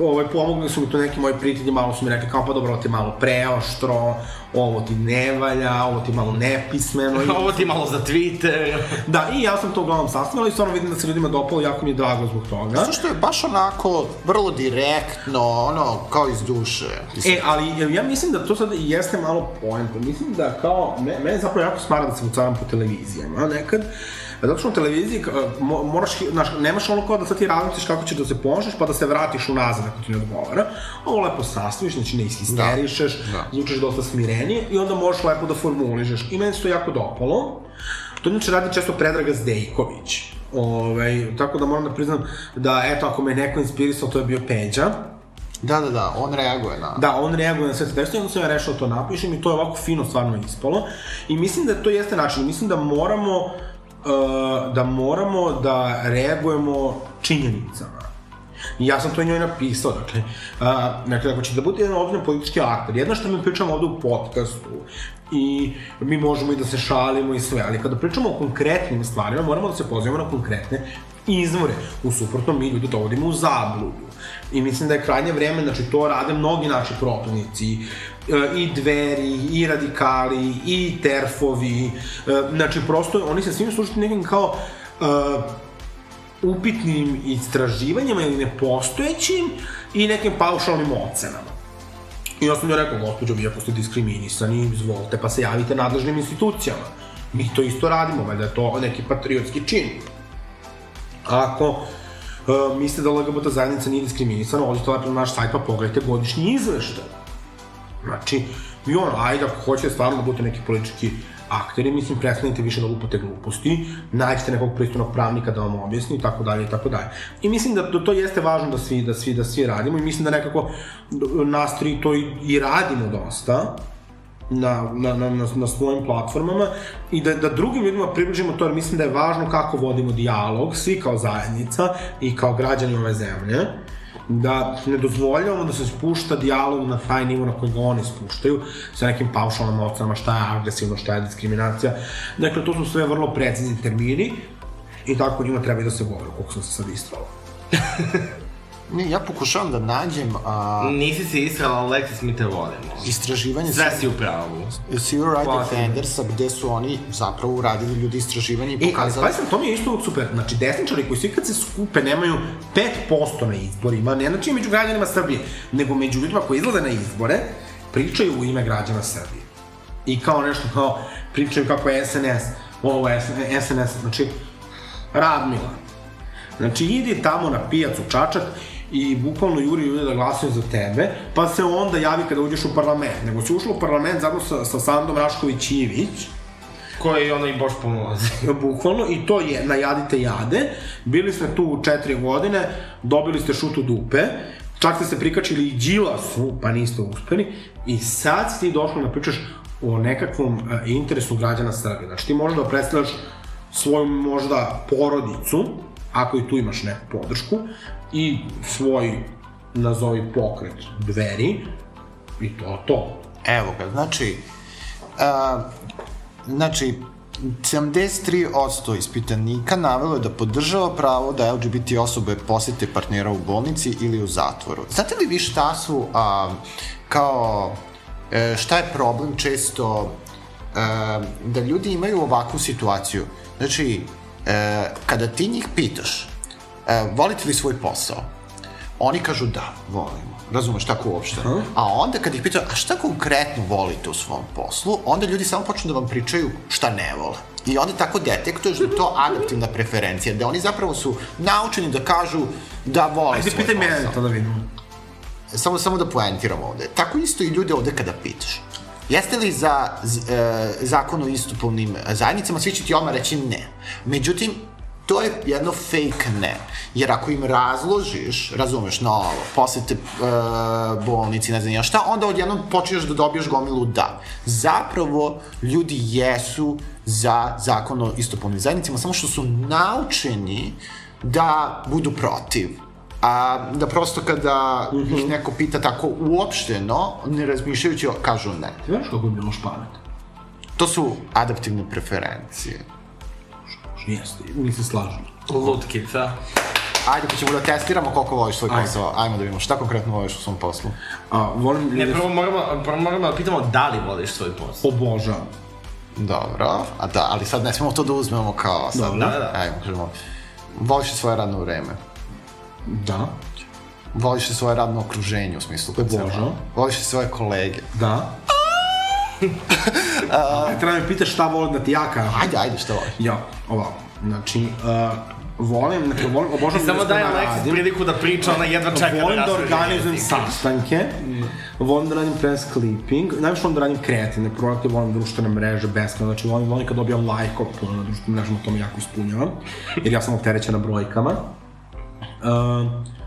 Ovaj, pomogli su mi to neki moji prijatelji, malo su mi rekli kao pa dobro, ovo ti je malo preoštro, ovo ti ne valja, ovo ti je malo nepismeno. I... Ovo ti malo za Twitter. Da, i ja sam to uglavnom sastavila i stvarno vidim da se ljudima dopalo, jako mi je drago zbog toga. Zato što je baš onako vrlo direktno, ono, kao iz duše. Mislim, E, ali ja mislim da to sad jeste malo poenta. Mislim da kao, me, mene zapravo jako smara da se ucaram po televizijama nekad. Zato što na televiziji mo, moraš, znaš, nemaš ono kao da sad ti razmisliš kako ćeš da se ponašaš pa da se vratiš unazad ako ti ne odgovara. Ovo lepo sastaviš, znači ne ishisterišeš, Da, da. zvučiš dosta smirenije i onda možeš lepo da formulišeš. I meni se to jako dopalo. To inače radi često Predraga Zdejković. Ove, tako da moram da priznam da, eto, ako me neko inspirisao, to je bio Peđa. Da, da, da, on reaguje na... Da, on reaguje na sve te tekste i onda sam ja rešao to napišem i to je ovako fino stvarno ispalo. I mislim da to jeste način. Mislim da moramo uh, da moramo da reagujemo činjenicama. I ja sam to njoj napisao, dakle, uh, dakle, ako će da bude jedan ozbiljan politički aktor, jedno što mi pričamo ovde u podcastu, i mi možemo i da se šalimo i sve, ali kada pričamo o konkretnim stvarima, moramo da se pozivamo na konkretne izvore. U suprotnom, mi ljudi dovodimo u zabludu. I mislim da je krajnje vreme, znači to rade mnogi naši protivnici, i dveri, i radikali, i terfovi, e, znači prosto oni se svim slušaju nekim kao e, upitnim istraživanjima ili nepostojećim i nekim paušalnim ocenama. I ja sam joj rekao, gospođo, vi ako ste diskriminisani, izvolite, pa se javite nadležnim institucijama. Mi to isto radimo, valjda je to neki patriotski čin. Ako uh, mislite da LGBT zajednica nije diskriminisana, odite lepo na naš sajt pa pogledajte godišnji izveštaj. Znači, vi ono, ajde, ako hoćete stvarno da budete neki politički akteri, mislim, prestanite više da lupate gluposti, nađite nekog pristojnog pravnika da vam objasni i tako dalje i tako dalje. I mislim da, da to jeste važno da svi, da svi, da svi radimo i mislim da nekako nas tri to i, i radimo dosta na, na, na, na, na svojim platformama i da, da drugim ljudima približimo to, jer mislim da je važno kako vodimo dijalog, svi kao zajednica i kao građani ove zemlje, da ne dozvoljavamo da se spušta dijalog na taj nivo na koji ga oni spuštaju, sa nekim paušalnim ocenama šta je agresivno, šta je diskriminacija. Dakle, to su sve vrlo precizni termini i tako njima treba i da se govori, koliko sam se sad istrala. Ne, ja pokušavam da nađem a, Nisi se israla, Alexis, mi te volimo. istraživanje Sve si u pravu. Civil Rights. Defendersa, gde su oni zapravo uradili ljudi istraživanje i E, ali pokazali... sam, to mi je isto super. Znači, desničari koji svi kad se skupe nemaju 5% na izborima, ne znači među građanima Srbije, nego među ljudima koji izlaze na izbore, pričaju u ime građana Srbije. I kao nešto kao, pričaju kako je SNS, ovo je SNS, znači, Radmila. Znači, idi tamo na pijacu Čačak i bukvalno juri ljude da glasaju za tebe, pa se onda javi kada uđeš u parlament. Nego si ušla u parlament zajedno sa, sa Sandom Rašković-Ivić, Koji ono i Boš pomozi. bukvalno, i to je na jadite jade. Bili ste tu četiri godine, dobili ste šutu dupe, čak ste se prikačili i Đilasu, pa niste uspeli, i sad si ti došla da pričaš o nekakvom e, interesu građana Srbije. Znači ti možeš da predstavljaš svoju možda porodicu, ako i tu imaš neku podršku, i svoj, nazovi pokret, dveri, i to to. Evo ga, znači, a, znači, 73% ispitanika navelo je da podržava pravo da LGBT osobe posete partnera u bolnici ili u zatvoru. Znate li vi šta su, a, kao, e, šta je problem često e, da ljudi imaju ovakvu situaciju? Znači, e, kada ti njih pitaš, volite li svoj posao, oni kažu da, volimo. Razumeš, tako uopšte. A onda kad ih pitaju, a šta konkretno volite u svom poslu, onda ljudi samo počnu da vam pričaju šta ne vole. I onda tako detektuješ da je to adaptivna preferencija, da oni zapravo su naučeni da kažu da vole Ajde, svoj pitaj posao. mene to da vidimo. Samo, samo da poentiram ovde. Tako isto i ljude ovde kada pitaš. Jeste li za z, e, zakon o istupovnim zajednicama, svi će ti odmah reći ne. Međutim, to je jedno fake ne. Jer ako im razložiš, razumeš, na ovo, posete e, bolnici, ne znam ja šta, onda odjednom počinješ da dobiješ gomilu da. Zapravo, ljudi jesu za zakon o istupovnim zajednicama, samo što su naučeni da budu protiv a da prosto kada ih neko pita tako uopšteno, ne razmišljajući, kažu ne. Ti znaš kako je bilo špamet? To su adaptivne preferencije. Jeste, mi se slažemo. Lutkica. Ajde, pa ćemo da testiramo koliko voliš svoj posao. Ajmo da vidimo šta konkretno voliš u svom poslu. A, volim Ne, prvo moramo, prvo moramo da pitamo da li voliš svoj posao. Obožavam. Dobro, a da, ali sad ne smemo to da uzmemo kao sad. Dobro. Da, da. Ajmo, kažemo, voliš li svoje radno vreme? Da. Voliš li svoje radno okruženje u smislu Obožavam. Voliš li svoje kolege? Da. A, treba me pitaš šta volim da ti ja kažem. Ajde, ajde, šta voliš? Ja, ovako. Znači, uh, volim, znači, volim, obožavam Samo ljude s dajem Alexis priliku da priča, ona jedva čeka da volim da organizujem sastanke, volim da radim press clipping, najviše volim da radim kreativne projekte, volim društvene mreže, beskreno, znači volim, volim kad dobijam like puno na društvenim mrežama, to me jako ispunjava, jer ja sam opterećena brojkama. Uh,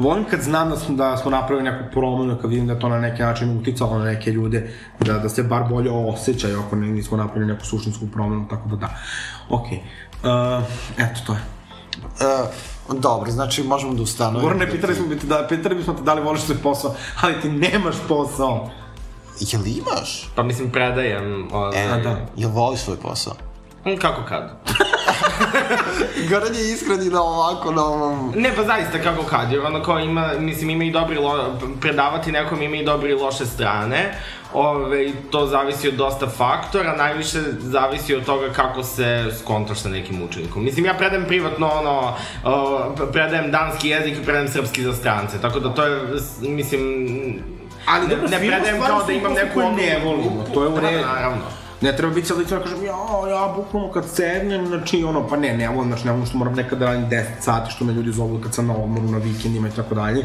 volim kad znam da smo, da smo napravili neku promenu, kad vidim da to na neki način uticalo na neke ljude, da, da se bar bolje osjećaju ako ne, nismo napravili neku suštinsku promenu, tako da da. Ok, uh, eto to je. Uh, dobro, znači možemo da ustanovimo. Gorane, pitali smo, te da, pitali bismo te da li voliš svoj posao, ali ti nemaš posao. Jel imaš? Pa mislim, predajem... Ovaj, E, da. Jel voliš svoj posao? Mm, Kako kad? Goran je iskren i na ovako, na ovom... Ne, pa zaista kako kad, jer ono kao ima, mislim, ima i dobri, lo, predavati nekom ima i dobre i loše strane. Ove, to zavisi od dosta faktora, najviše zavisi od toga kako se skontaš sa nekim učenikom. Mislim, ja predajem privatno, ono, o, predajem danski jezik i predajem srpski za strance, tako da to je, mislim, Ali ne, dobro, ne predajem kao da imam neku... ne volimo, to je u Da, redu. Naravno. Ne treba biti sad lično da kažem, ja, ja, bukvalno kad sednem, znači, ono, pa ne, ne volim, znači, ne volim što moram nekad da radim 10 sati, što me ljudi zovu kad sam na odmoru, na vikendima i tako dalje.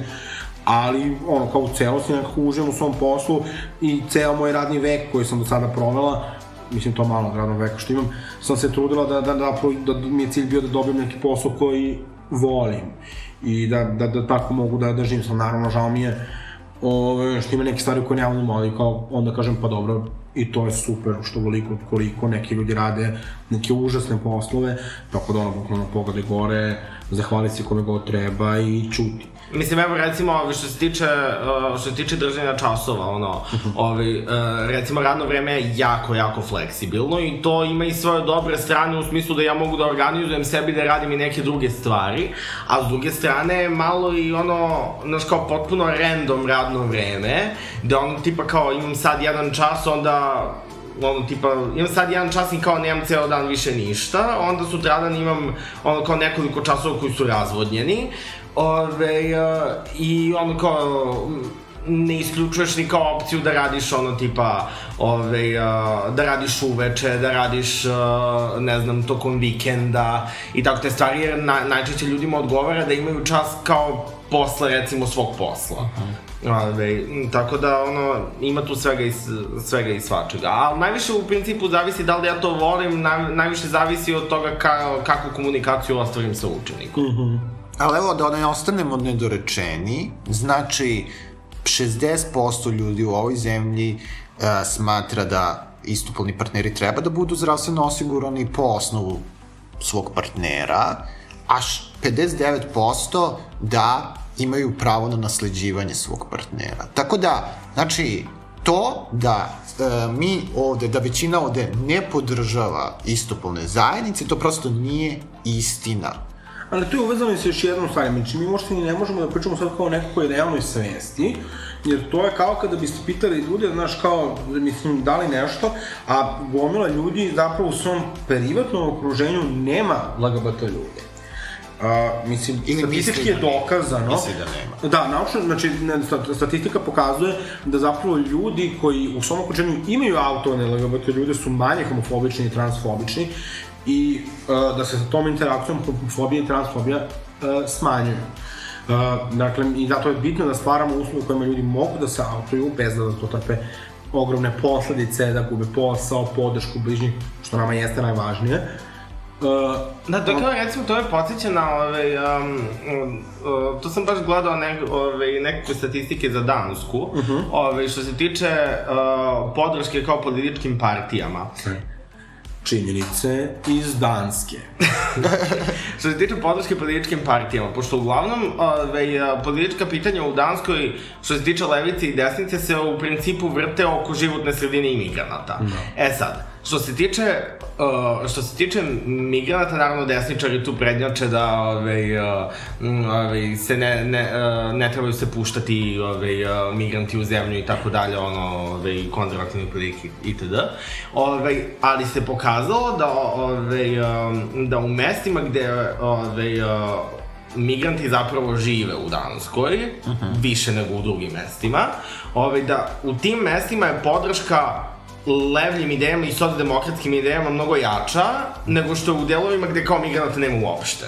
Ali, ono, kao u celosti nekako uživam u svom poslu i ceo moj radni vek koji sam do sada provela, mislim to malo radnog veka što imam, sam se trudila da, da, da, da, da mi je cilj bio da dobijem neki posao koji volim i da, da, da tako mogu da, da živim sam, naravno, žao mi je Ove, što ima neke stvari koje ne volim, ali kao onda kažem pa dobro, i to je super što voliko koliko neki ljudi rade neke užasne poslove, tako da ono bukvalno pogode gore, zahvali se kome god treba i čuti. Mislim, evo recimo, što se tiče, uh, što se tiče držanja časova, ono, ovaj, uh, recimo radno vreme je jako, jako fleksibilno i to ima i svoje dobre strane u smislu da ja mogu da organizujem sebi da radim i neke druge stvari, a s druge strane malo i ono, znaš kao potpuno random radno vreme, da ono tipa kao imam sad jedan čas, onda ono tipa, imam sad jedan čas i kao nemam ceo dan više ništa, onda sutradan imam ono kao nekoliko časova koji su razvodnjeni, Ove, uh, i ono kao, ne isključuješ ni kao opciju da radiš ono tipa, ove, uh, da radiš uveče, da radiš, uh, ne znam, tokom vikenda i tako te stvari, jer na, najčešće ljudima odgovara da imaju čas kao posle recimo svog posla. Ove, tako da ono, ima tu svega i, svega i svačega. A najviše u principu zavisi da li ja to volim, naj, najviše zavisi od toga ka, kakvu komunikaciju ostvarim sa učenikom. Ali evo da ne ostanemo nedorečeni, znači 60% ljudi u ovoj zemlji uh, smatra da istupolni partneri treba da budu zdravstveno osigurani po osnovu svog partnera, a š- 59% da imaju pravo na nasleđivanje svog partnera. Tako da, znači, to da e, mi ovde, da većina ovde ne podržava istopolne zajednice, to prosto nije istina. Ali tu je uvezano i sa još jednom stvari, znači mi možda ne možemo da pričamo sad kao je na javnoj svesti, Jer to je kao kada biste pitali ljude, znaš, kao, mislim, da li nešto, a gomila ljudi zapravo u svom privatnom okruženju nema LGBT ljude. Uh, mislim, Ili statistički misli je da dokazano... Misli da nema. Da, naučno, znači, statistika pokazuje da zapravo ljudi koji u svom okruženju imaju autovane LGBT ljude su manje homofobični i transfobični i uh, da se sa tom interakcijom homofobija i transfobija uh, smanjuju. Uh, dakle, i zato je bitno da stvaramo uslove u kojima ljudi mogu da se autuju bez da to trpe ogromne posledice, da gube posao, podršku bližnjih, što nama jeste najvažnije. Uh, Da, to kao recimo, to me podsjeća na, ovaj, um, um, uh, to sam baš gledao nek, ovaj, nekakve statistike za Dansku, uh -huh. ovaj, što se tiče uh, podrške kao političkim partijama. činjenice iz Danske. Što se tiče podrške političkim partijama, pošto uglavnom ovaj, a, politička pitanja u Danskoj, što se tiče levice i desnice, se u principu vrte oko životne sredine imigranata. No. E sad, što se tiče uh, što se tiče migranata, naravno desničari tu prednjače da ovaj, uh, m, ovaj, se ne, ne, uh, ne trebaju se puštati ovaj, uh, migranti u zemlju i tako dalje, ono, ovaj, konzervativni prilike itd. Ovaj, ali se pokazalo da, ovaj, um, da u mestima gde ovaj, uh, migranti zapravo žive u Danskoj, uh -huh. više nego u drugim mestima, ovaj, da u tim mestima je podrška levljim idejama i socijaldemokratskim idejama mnogo jača nego što u delovima gde kao migranata nema uopšte.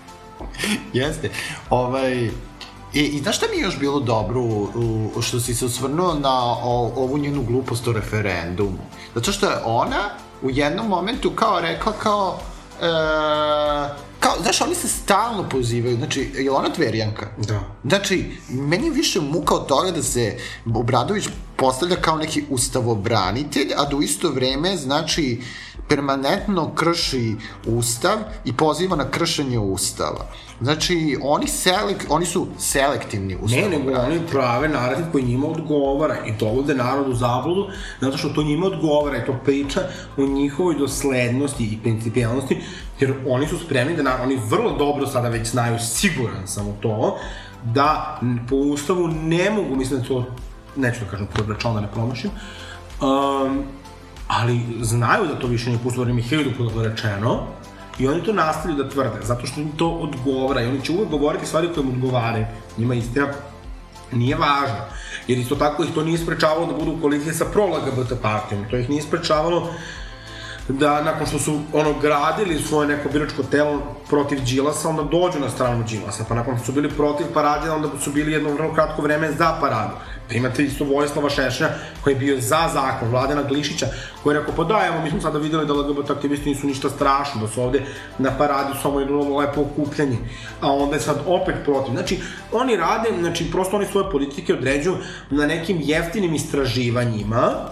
Jeste. Ovaj, I, I znaš šta mi je još bilo dobro u, u, što si se osvrnuo na o, ovu njenu glupost o referendumu? Zato što je ona u jednom momentu kao rekla kao e, znaš, oni se stalno pozivaju, znači, je ona tverjanka? Da. Znači, meni je više muka od toga da se Obradović postavlja kao neki ustavobranitelj, a da u isto vreme, znači, permanentno krši ustav i poziva na kršenje ustava. Znači, oni, selek, oni su selektivni Ne, ustavobranitelji. nego oni prave narativ koji njima odgovara i dovode narod u zabludu, zato što to njima odgovara i to priča o njihovoj doslednosti i principijalnosti, jer oni su spremni da, na, oni vrlo dobro sada već znaju, siguran sam u to, da po ustavu ne mogu, mislim da to, neću da kažem podbračal da ne promašim, um, ali znaju da to više nije po ustavu, jer im je hiljadu puta rečeno, I oni to nastavljaju da tvrde, zato što im to odgovara i oni će uvek govoriti stvari koje im odgovaraju. Njima istina nije važna. Jer isto tako ih to nije sprečavalo da budu u koaliciji sa pro-LGBT partijom. To ih nije sprečavalo da nakon što su ono gradili svoje neko biračko telo protiv Đilasa, onda dođu na stranu Đilasa, pa nakon što su bili protiv parade, onda su bili jedno vrlo kratko vreme za paradu. Pa imate isto Vojislava Šešlja koji je bio za zakon, Vladana Glišića koji je rekao, pa da, evo, mi smo sada videli da LGBT aktivisti nisu ništa strašno, da su ovde na paradi samo jedno lepo okupljanje, a onda je sad opet protiv. Znači, oni rade, znači, prosto oni svoje politike određuju na nekim jeftinim istraživanjima,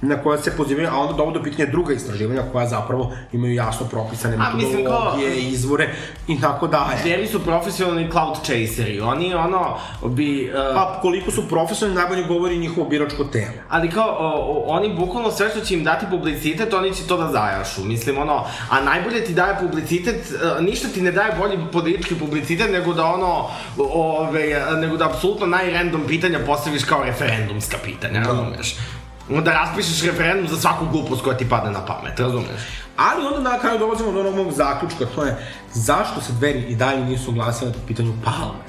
na koja se pozivaju, a onda dovode do pitanja druga istraživanja koja zapravo imaju jasno propisane A, metodologije, kao- izvore i tako dalje. Deli su profesionalni cloud chaseri, oni ono bi... Uh, Pa koliko su profesionalni, najbolje govori njihovo biračko telo. Ali kao, o, o, oni bukvalno sve što će im dati publicitet, oni će to da zajašu. Mislim, ono, a najbolje ti daje publicitet, e, ništa ti ne daje bolji politički publicitet nego da ono, ove, nego da apsolutno najrandom pitanja postaviš kao referendumska pitanja, razumeš? Da raspišeš referendum za svaku glupost koja ti padne na pamet, razumeš? Ali onda na kraju dolazimo do onog mog zaključka, to je zašto se dveri i dalje nisu glasile po pitanju Palme?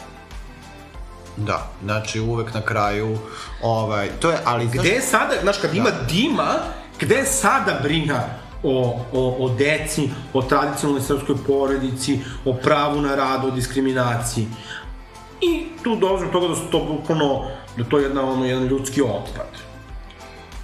Da, znači uvek na kraju, ovaj, to je, ali... znaš- Gde je sada, znaš, kad ima dima, gde je sada brina o, o, o deci, o tradicionalnoj srpskoj porodici, o pravu na rad, o diskriminaciji. I tu dolazi do toga da su to bukvalno, da to je jedna, ono, jedan ljudski otpad.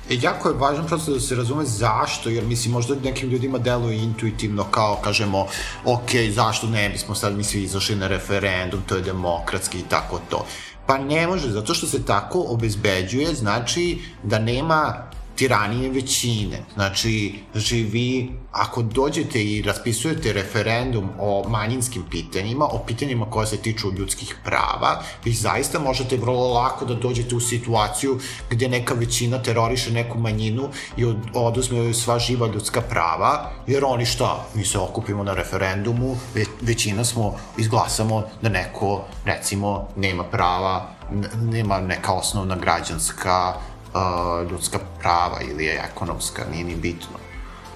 E, jako je važno prosto da se razume zašto, jer mislim možda nekim ljudima deluje intuitivno kao kažemo, ok, zašto ne bismo sad mi svi izašli na referendum, to je demokratski i tako to. Pa ne može, zato što se tako obezbeđuje, znači da nema tiranije većine. Znači, znači vi, ako dođete i raspisujete referendum o manjinskim pitanjima, o pitanjima koja se tiču ljudskih prava, vi zaista možete vrlo lako da dođete u situaciju gde neka većina teroriše neku manjinu i od, oduzme sva živa ljudska prava, jer oni šta? Mi se okupimo na referendumu, ve, većina smo, izglasamo da neko, recimo, nema prava nema neka osnovna građanska ljudska prava ili je ekonomska, nije ni bitno.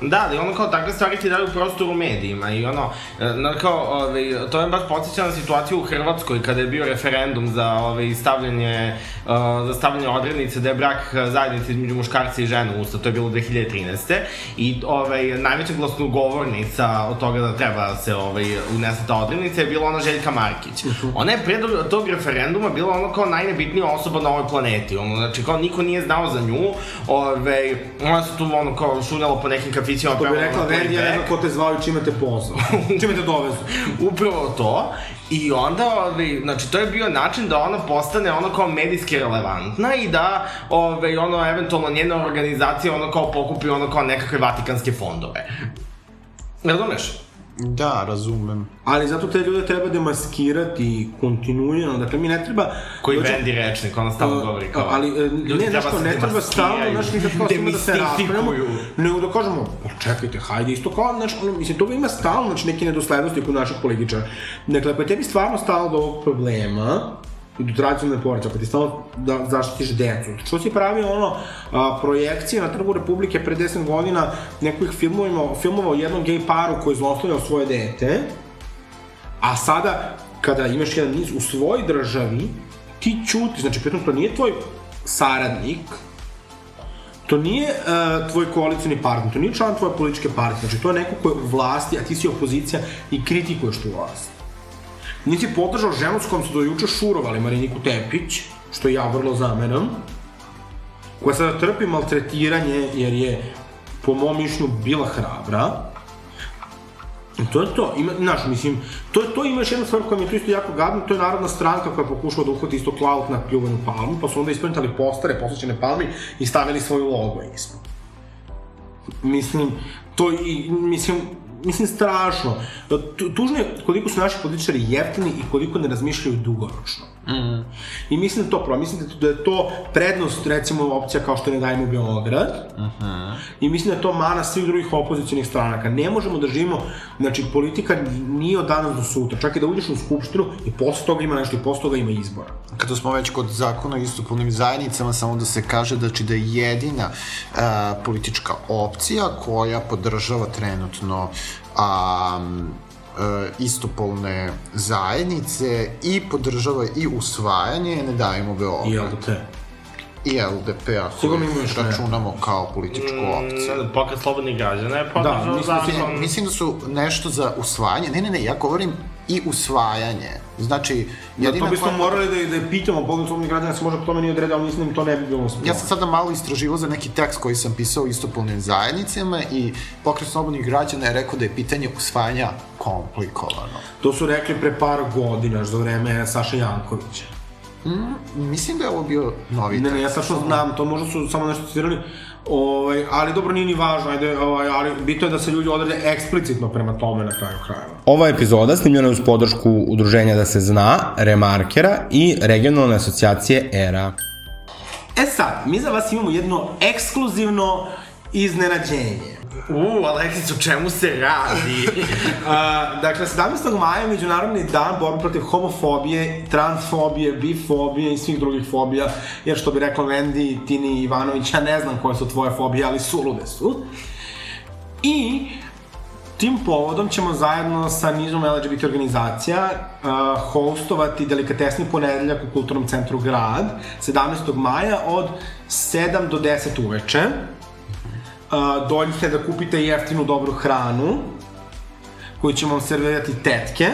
Da, ali ono kao takve stvari ti daju prostor u medijima i ono, e, na, kao, ovaj, to je baš podsjeća na situaciju u Hrvatskoj kada je bio referendum za ovaj, stavljanje, uh, za stavljanje odrednice da je brak zajednice između muškarca i žene u Ustav, to je bilo 2013. I ovaj, najveća glasnogovornica od toga da treba se ovaj, unese ta odrednica je bila ona Željka Markić. Ona je pre tog referenduma bila ono kao najnebitnija osoba na ovoj planeti. Ono, znači, kao niko nije znao za nju. Ovaj, ona se tu ono kao šunjala po nekim kafićima. To bi rekla, na Vendi, ja ne znam ko te zvao i čime te pozvao. čime te dovezu. Upravo to. I onda, ovaj, znači, to je bio način da ona postane ono kao medijski relevantna i da, ovaj, ono, eventualno njena organizacija ono kao pokupi ono kao nekakve vatikanske fondove. Razumeš? Da, razumem. Ali zato te ljude treba demaskirati kontinuirano, dakle mi ne treba... Koji dođe- bendi rečnik, ona stalno Uh, govori kao... ali e, ljudi ne, se ne treba stalno, znaš, nikad kao svima da se raspravljamo, nego da kažemo, pa čekajte, hajde, isto kao, znaš, ono, mislim, toga ima stalno, znači, neke nedoslednosti kod naših političara. Dakle, je tebi stvarno stalo do ovog problema, do tradicionalne porodice, ako ti stalo da zaštitiš decu, što si pravio ono, a, projekcije na trgu Republike pre 10 godina nekih filmovima, filmova o jednom gej paru koji je zlostavljao svoje dete, A sada, kada imaš jedan niz u svojoj državi, ti ćuti, znači pritom to nije tvoj saradnik, to nije uh, tvoj koalicijni partner, to nije član tvoje političke partije, znači to je neko ko je u vlasti, a ti si opozicija i kritikuješ tu vlast. Nisi podržao ženu s kojom su do juče šurovali Mariniku Tepić, što ja vrlo zameram, koja sada trpi maltretiranje jer je, po mom mišljenju, bila hrabra, I To je to, ima, znaš, mislim, to, to. Ima još jedna stvar koja mi je tu isto jako gadna, to je Narodna stranka koja je pokušala da uhvati isto klaut na pljuvanu palmu, pa su onda isprintali postare posvećene palmi i stavili svoj logo ispod. Mislim, to i, mislim, mislim strašno. Tu, tužno je koliko su naši političari jeftini i koliko ne razmišljaju dugoročno. Mm. I mislim da to problem. Mislim da je to- prednost, recimo, opcija kao što ne dajemo Beograd. -huh. I mislim da je to mana svih drugih opozicijnih stranaka. Ne možemo da živimo, znači, politika nije od danas do sutra. Čak i da uđeš u skupštinu i posle toga ima nešto i posle toga ima izbora. Kada smo već kod zakona o istopolnim zajednicama, samo da se kaže da, znači, da je jedina uh, politička opcija koja podržava trenutno um, e, istopolne zajednice i podržava i usvajanje Ne davimo Beograd. I LDP. I LDP, ako još računamo kao političku opciju. Mm, Pokret slobodnih građana je podržao Da, mislim da se- zakon. Mislim da su nešto za usvajanje, ne, ne, ne, ja govorim i usvajanje. Znači, Da, jedina to bismo koja- morali da, da je pitamo pogled slobodnih građana, se može po tome nije odreda, ali mislim da to ne bi bilo sporno. Ja sam sada malo istraživao za neki tekst koji sam pisao o istopolnim zajednicama i pokret slobodnih građana je rekao da je pitanje usvajanja komplikovano. To su rekli pre par godina, za vreme Saša Jankovića. Mislim da je ovo bio novi Ne, tekst. ne, ja sad što znam, to možda su samo nešto citirali, ovaj, ali dobro, nije ni važno, ajde, ovaj, ali bitno je da se ljudi odrede eksplicitno prema tome na kraju krajeva. Ova epizoda snimljena je uz podršku udruženja Da se zna, Remarkera i regionalne asocijacije ERA. E sad, mi za vas imamo jedno ekskluzivno iznenađenje. U, Aleksić, o čemu se radi? A, dakle, 17. maja je Međunarodni dan borbe protiv homofobije, transfobije, bifobije i svih drugih fobija, jer što bi rekla Vendi, Tini Ivanović, ja ne znam koje su tvoje fobije, ali sulude su. I tim povodom ćemo zajedno sa nizom LGBT organizacija uh, hostovati delikatesni ponedeljak u Kulturnom centru Grad 17. maja od 7 do 10 uveče. Uh, dođite da kupite jeftinu dobru hranu koju ćemo vam servirati tetke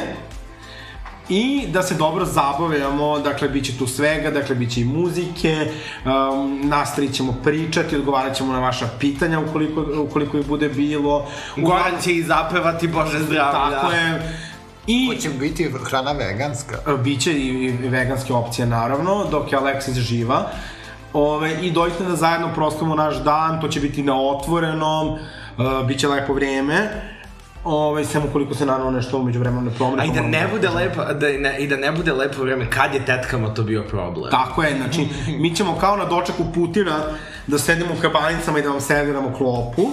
i da se dobro zabavljamo, dakle, bit će tu svega, dakle, bit će i muzike, um, nastavit ćemo pričati, odgovarat ćemo na vaša pitanja ukoliko, ukoliko ih bude bilo. Goran će i zapevati Bože zdravlja. Tako je. I Hoće biti hrana veganska. biće i, i veganske opcije, naravno, dok je Alexis živa. Ove, I dođite da zajedno proslavimo naš dan, to će biti na otvorenom, uh, bit će lepo vrijeme. Ove, samo koliko se naravno nešto umeđu vremena ne promene. A i da moramo ne bude da- lepo, da, ne, i da ne bude lepo vreme, kad je tetkama to bio problem? Tako je, znači, mi ćemo kao na dočeku Putina da sedimo u kabanicama i da vam serviramo klopu.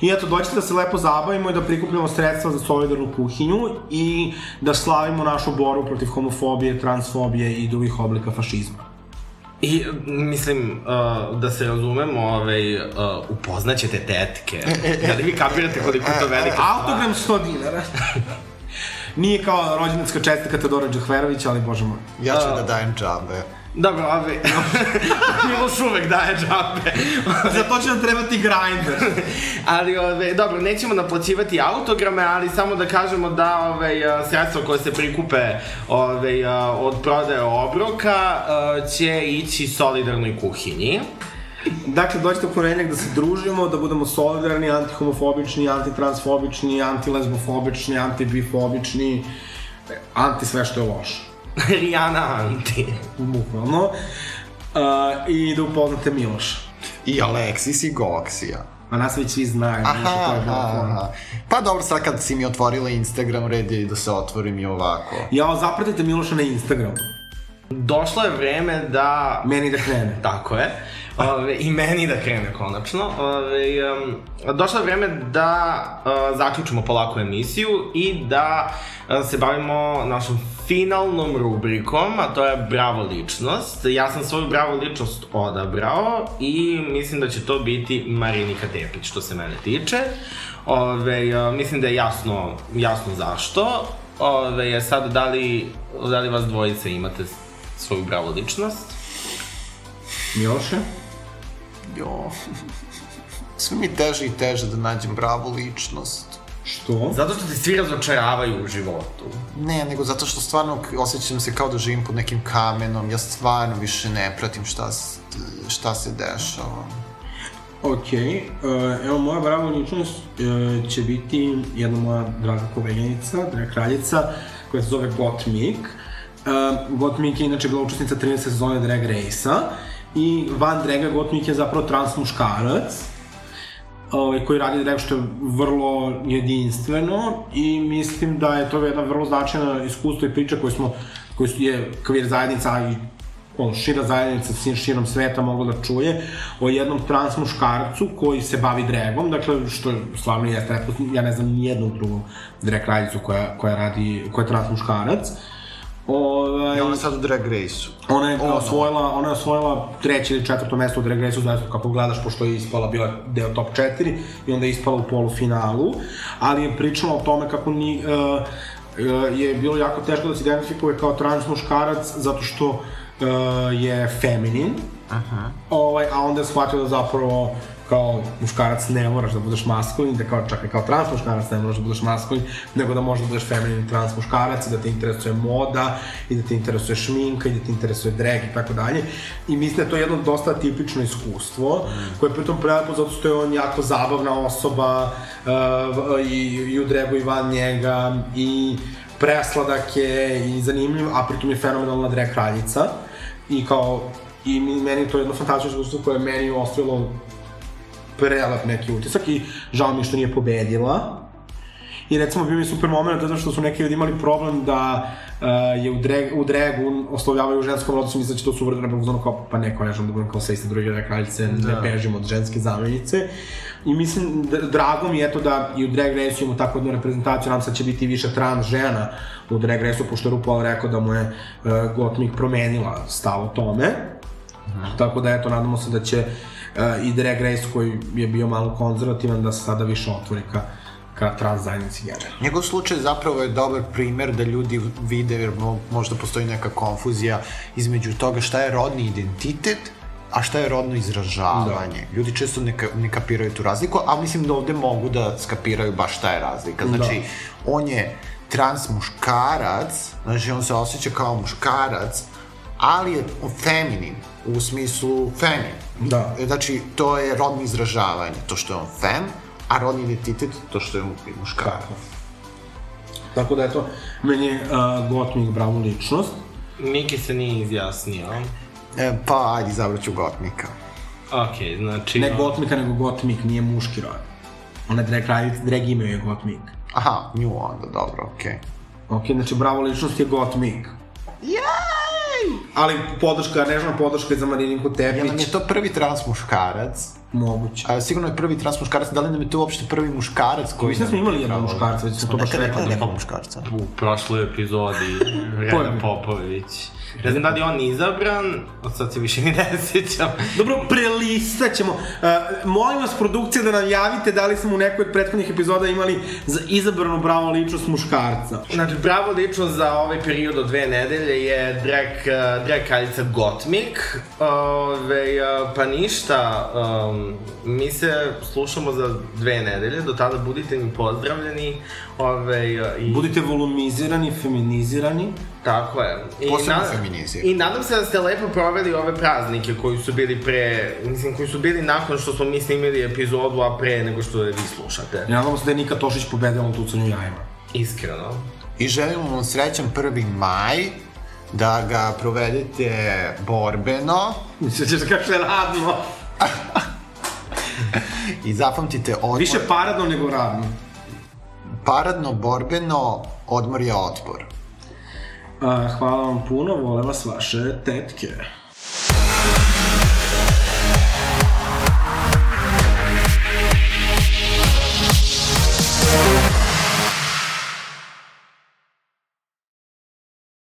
I eto, dođete da se lepo zabavimo i da prikupljamo sredstva za solidarnu kuhinju i da slavimo našu boru protiv homofobije, transfobije i drugih oblika fašizma. I, mislim, uh, da se razumemo, ovaj, uh, upoznaćete tetke. Da li vi kapirate koliko je to velika stvar? Autogram 100 dinara. Nije kao rođendanska čestika Teodora Džahverovića, ali bože moj. Ja ću da dajem džabe. Dobro, ovaj, Miloš uvek daje džabe. Za to će nam trebati grinder. ali, ove, dobro, nećemo naplaćivati autograme, ali samo da kažemo da ove, sredstva koje se prikupe ove, od prodaje obroka će ići solidarnoj kuhinji. Dakle, dođete u ponedeljak da se družimo, da budemo solidarni, antihomofobični, antitransfobični, antilesbofobični, antibifobični, anti sve što je loše. Rijana Anti. Bukvalno. Uh, I da upoznate Miloša. I Aleksis i Goksija. Ma nas već svi znaju. Aha, aha, aha. Pa dobro, sad kad si mi otvorila Instagram, red je i da se otvorim i ovako. Ja, zapratite Miloša na Instagramu. Došlo je vreme da... Meni da krene. Tako je. Ove, I meni da krene konačno. Ove, um, došlo je vreme da uh, zaključimo polako emisiju i da uh, se bavimo našom finalnom rubrikom, a to je Bravo ličnost. Ja sam svoju Bravo ličnost odabrao i mislim da će to biti Marinika Tepić, što se mene tiče. Ove, uh, mislim da je jasno, jasno zašto. Ove, sad, da li, da li vas dvojice imate svoju Bravo ličnost? Miloše? Jo, sve mi teže i teže da nađem pravu ličnost. Što? Zato što te svi razočaravaju u životu. Ne, nego zato što stvarno osjećam se kao da živim pod nekim kamenom, ja stvarno više ne pratim šta, šta se dešava. Ok, uh, evo moja brava ličnost uh, će biti jedna moja draga koleginica, draga kraljica, koja se zove Gottmik. Uh, Gottmik je inače bila učesnica 13. sezone Drag Race-a i van draga Gottmik je zapravo trans muškarac ovaj, koji radi drag što je vrlo jedinstveno i mislim da je to jedna vrlo značajna iskustvo i priča koju smo koju je kvir zajednica i ono, šira zajednica svim širom sveta mogla da čuje o jednom trans muškarcu koji se bavi dragom, dakle, što stvarno jeste, ja ne znam ni jednu drugu drag kraljicu koja, koja radi, koja je trans muškarac. Uh, Ovaj, I ona sad u Drag Race-u. Ona je ono. osvojila, ona je osvojila treće ili četvrto mesto u Drag Race-u, zavisno kako gledaš, pošto je ispala, bila deo top 4 i onda je ispala u polufinalu, ali je pričala o tome kako ni, uh, uh, je bilo jako teško da se identifikuje kao trans muškarac, zato što uh, je feminin, Aha. Ovaj, a onda je shvatio da zapravo kao muškarac ne moraš da budeš maskulin, da kao čak i kao trans muškarac ne moraš da budeš maskulin, nego da možeš da budeš feminin trans muškarac i da te interesuje moda i da te interesuje šminka i da te interesuje drag i tako dalje. I mislim da je to jedno dosta tipično iskustvo, koje je pritom prelepo zato što je on jako zabavna osoba uh, i, i u dragu i van njega i presladak je i zanimljiv, a pritom je fenomenalna drag kraljica i kao i meni to je jedno fantastično iskustvo koje je meni ostavilo prelep neki utisak i žao mi što nije pobedila. I recimo bio mi super moment zato što su neki ljudi imali problem da uh, je u, drag, u dragu oslovljavaju u ženskom rodu, su misle da će to su uvrdo nepogozdano kao, pa ne želim da budem kao iste druge drag kraljice, da. ne bežim od ženske zamenice. I mislim, da, drago mi je to da i u Drag Race imamo takvu jednu reprezentaciju, nam sad će biti više trans žena u Drag Race-u, pošto je RuPaul rekao da mu je uh, Gottmik promenila stav o tome. -hmm. Tako da, eto, nadamo se da će uh, i Drag Race koji je bio malo konzervativan da se sada više otvori ka, ka trans zajednici generalno. Njegov slučaj zapravo je dobar primer da ljudi vide, jer možda postoji neka konfuzija između toga šta je rodni identitet, a šta je rodno izražavanje. Da. Ljudi često ne, ne kapiraju tu razliku, a mislim da ovde mogu da skapiraju baš šta je razlika. Znači, da. on je trans muškarac, znači on se osjeća kao muškarac, ali je feminin u smislu femi. Da. Znači, to je rodno izražavanje, to što je on fem, a rodni identitet, to što je muškarac. Tako. Tako da, eto, meni je uh, Gottmik bravo ličnost. Miki se nije izjasnio. E, pa, ajde, izabrat ću Gottmika. Ok, znači... Ne Gottmika, nego Gottmik, nije muški rod. Ona je drag drag ime je Gottmik. Aha, nju onda, dobro, okej. Okay. Ok, znači bravo ličnost je Gottmik. Ali podrška, nežna podrška i za Marininku Jel nam Tepić. je to prvi trans muškarac? Moguće. A sigurno je prvi trans muškarac, da li nam je to uopšte prvi muškarac koji... Mislim da smo imali jednog muškarca, već smo to baš Nekada rekli. nekada nekog muškarca. U prošloj epizodi Rena. Popović. Ne znam da li je on izabran, od sad se više ni ne sjećam. Dobro, prelistat ćemo. Uh, molim vas, produkcija, da nam javite da li smo u nekoj od prethodnih epizoda imali za izabranu bravo ličnost muškarca. Znači, pravo ličnost za ovaj period od dve nedelje je drag, uh, drag kraljica Gottmik. Ove, uh, pa ništa, um, mi se slušamo za dve nedelje, do tada budite mi pozdravljeni. Ove, i, Budite volumizirani, feminizirani. Tako je. I Posebno na- feminizirani. I nadam se da ste lepo proveli ove praznike koji su bili pre, mislim, koji su bili nakon što smo mi snimili epizodu, a pre nego što je vi slušate. I nadamo se da je Nika Tošić pobedila u tucanju jajima. Iskreno. I želimo vam srećan 1. maj, da ga provedete borbeno Mislim ćeš kažeš radno. i zapamtite odmor, Više paradno nego radno. Paradno, borbeno, odmor je otpor. Uh, hvala vam puno, vole vas vaše tetke.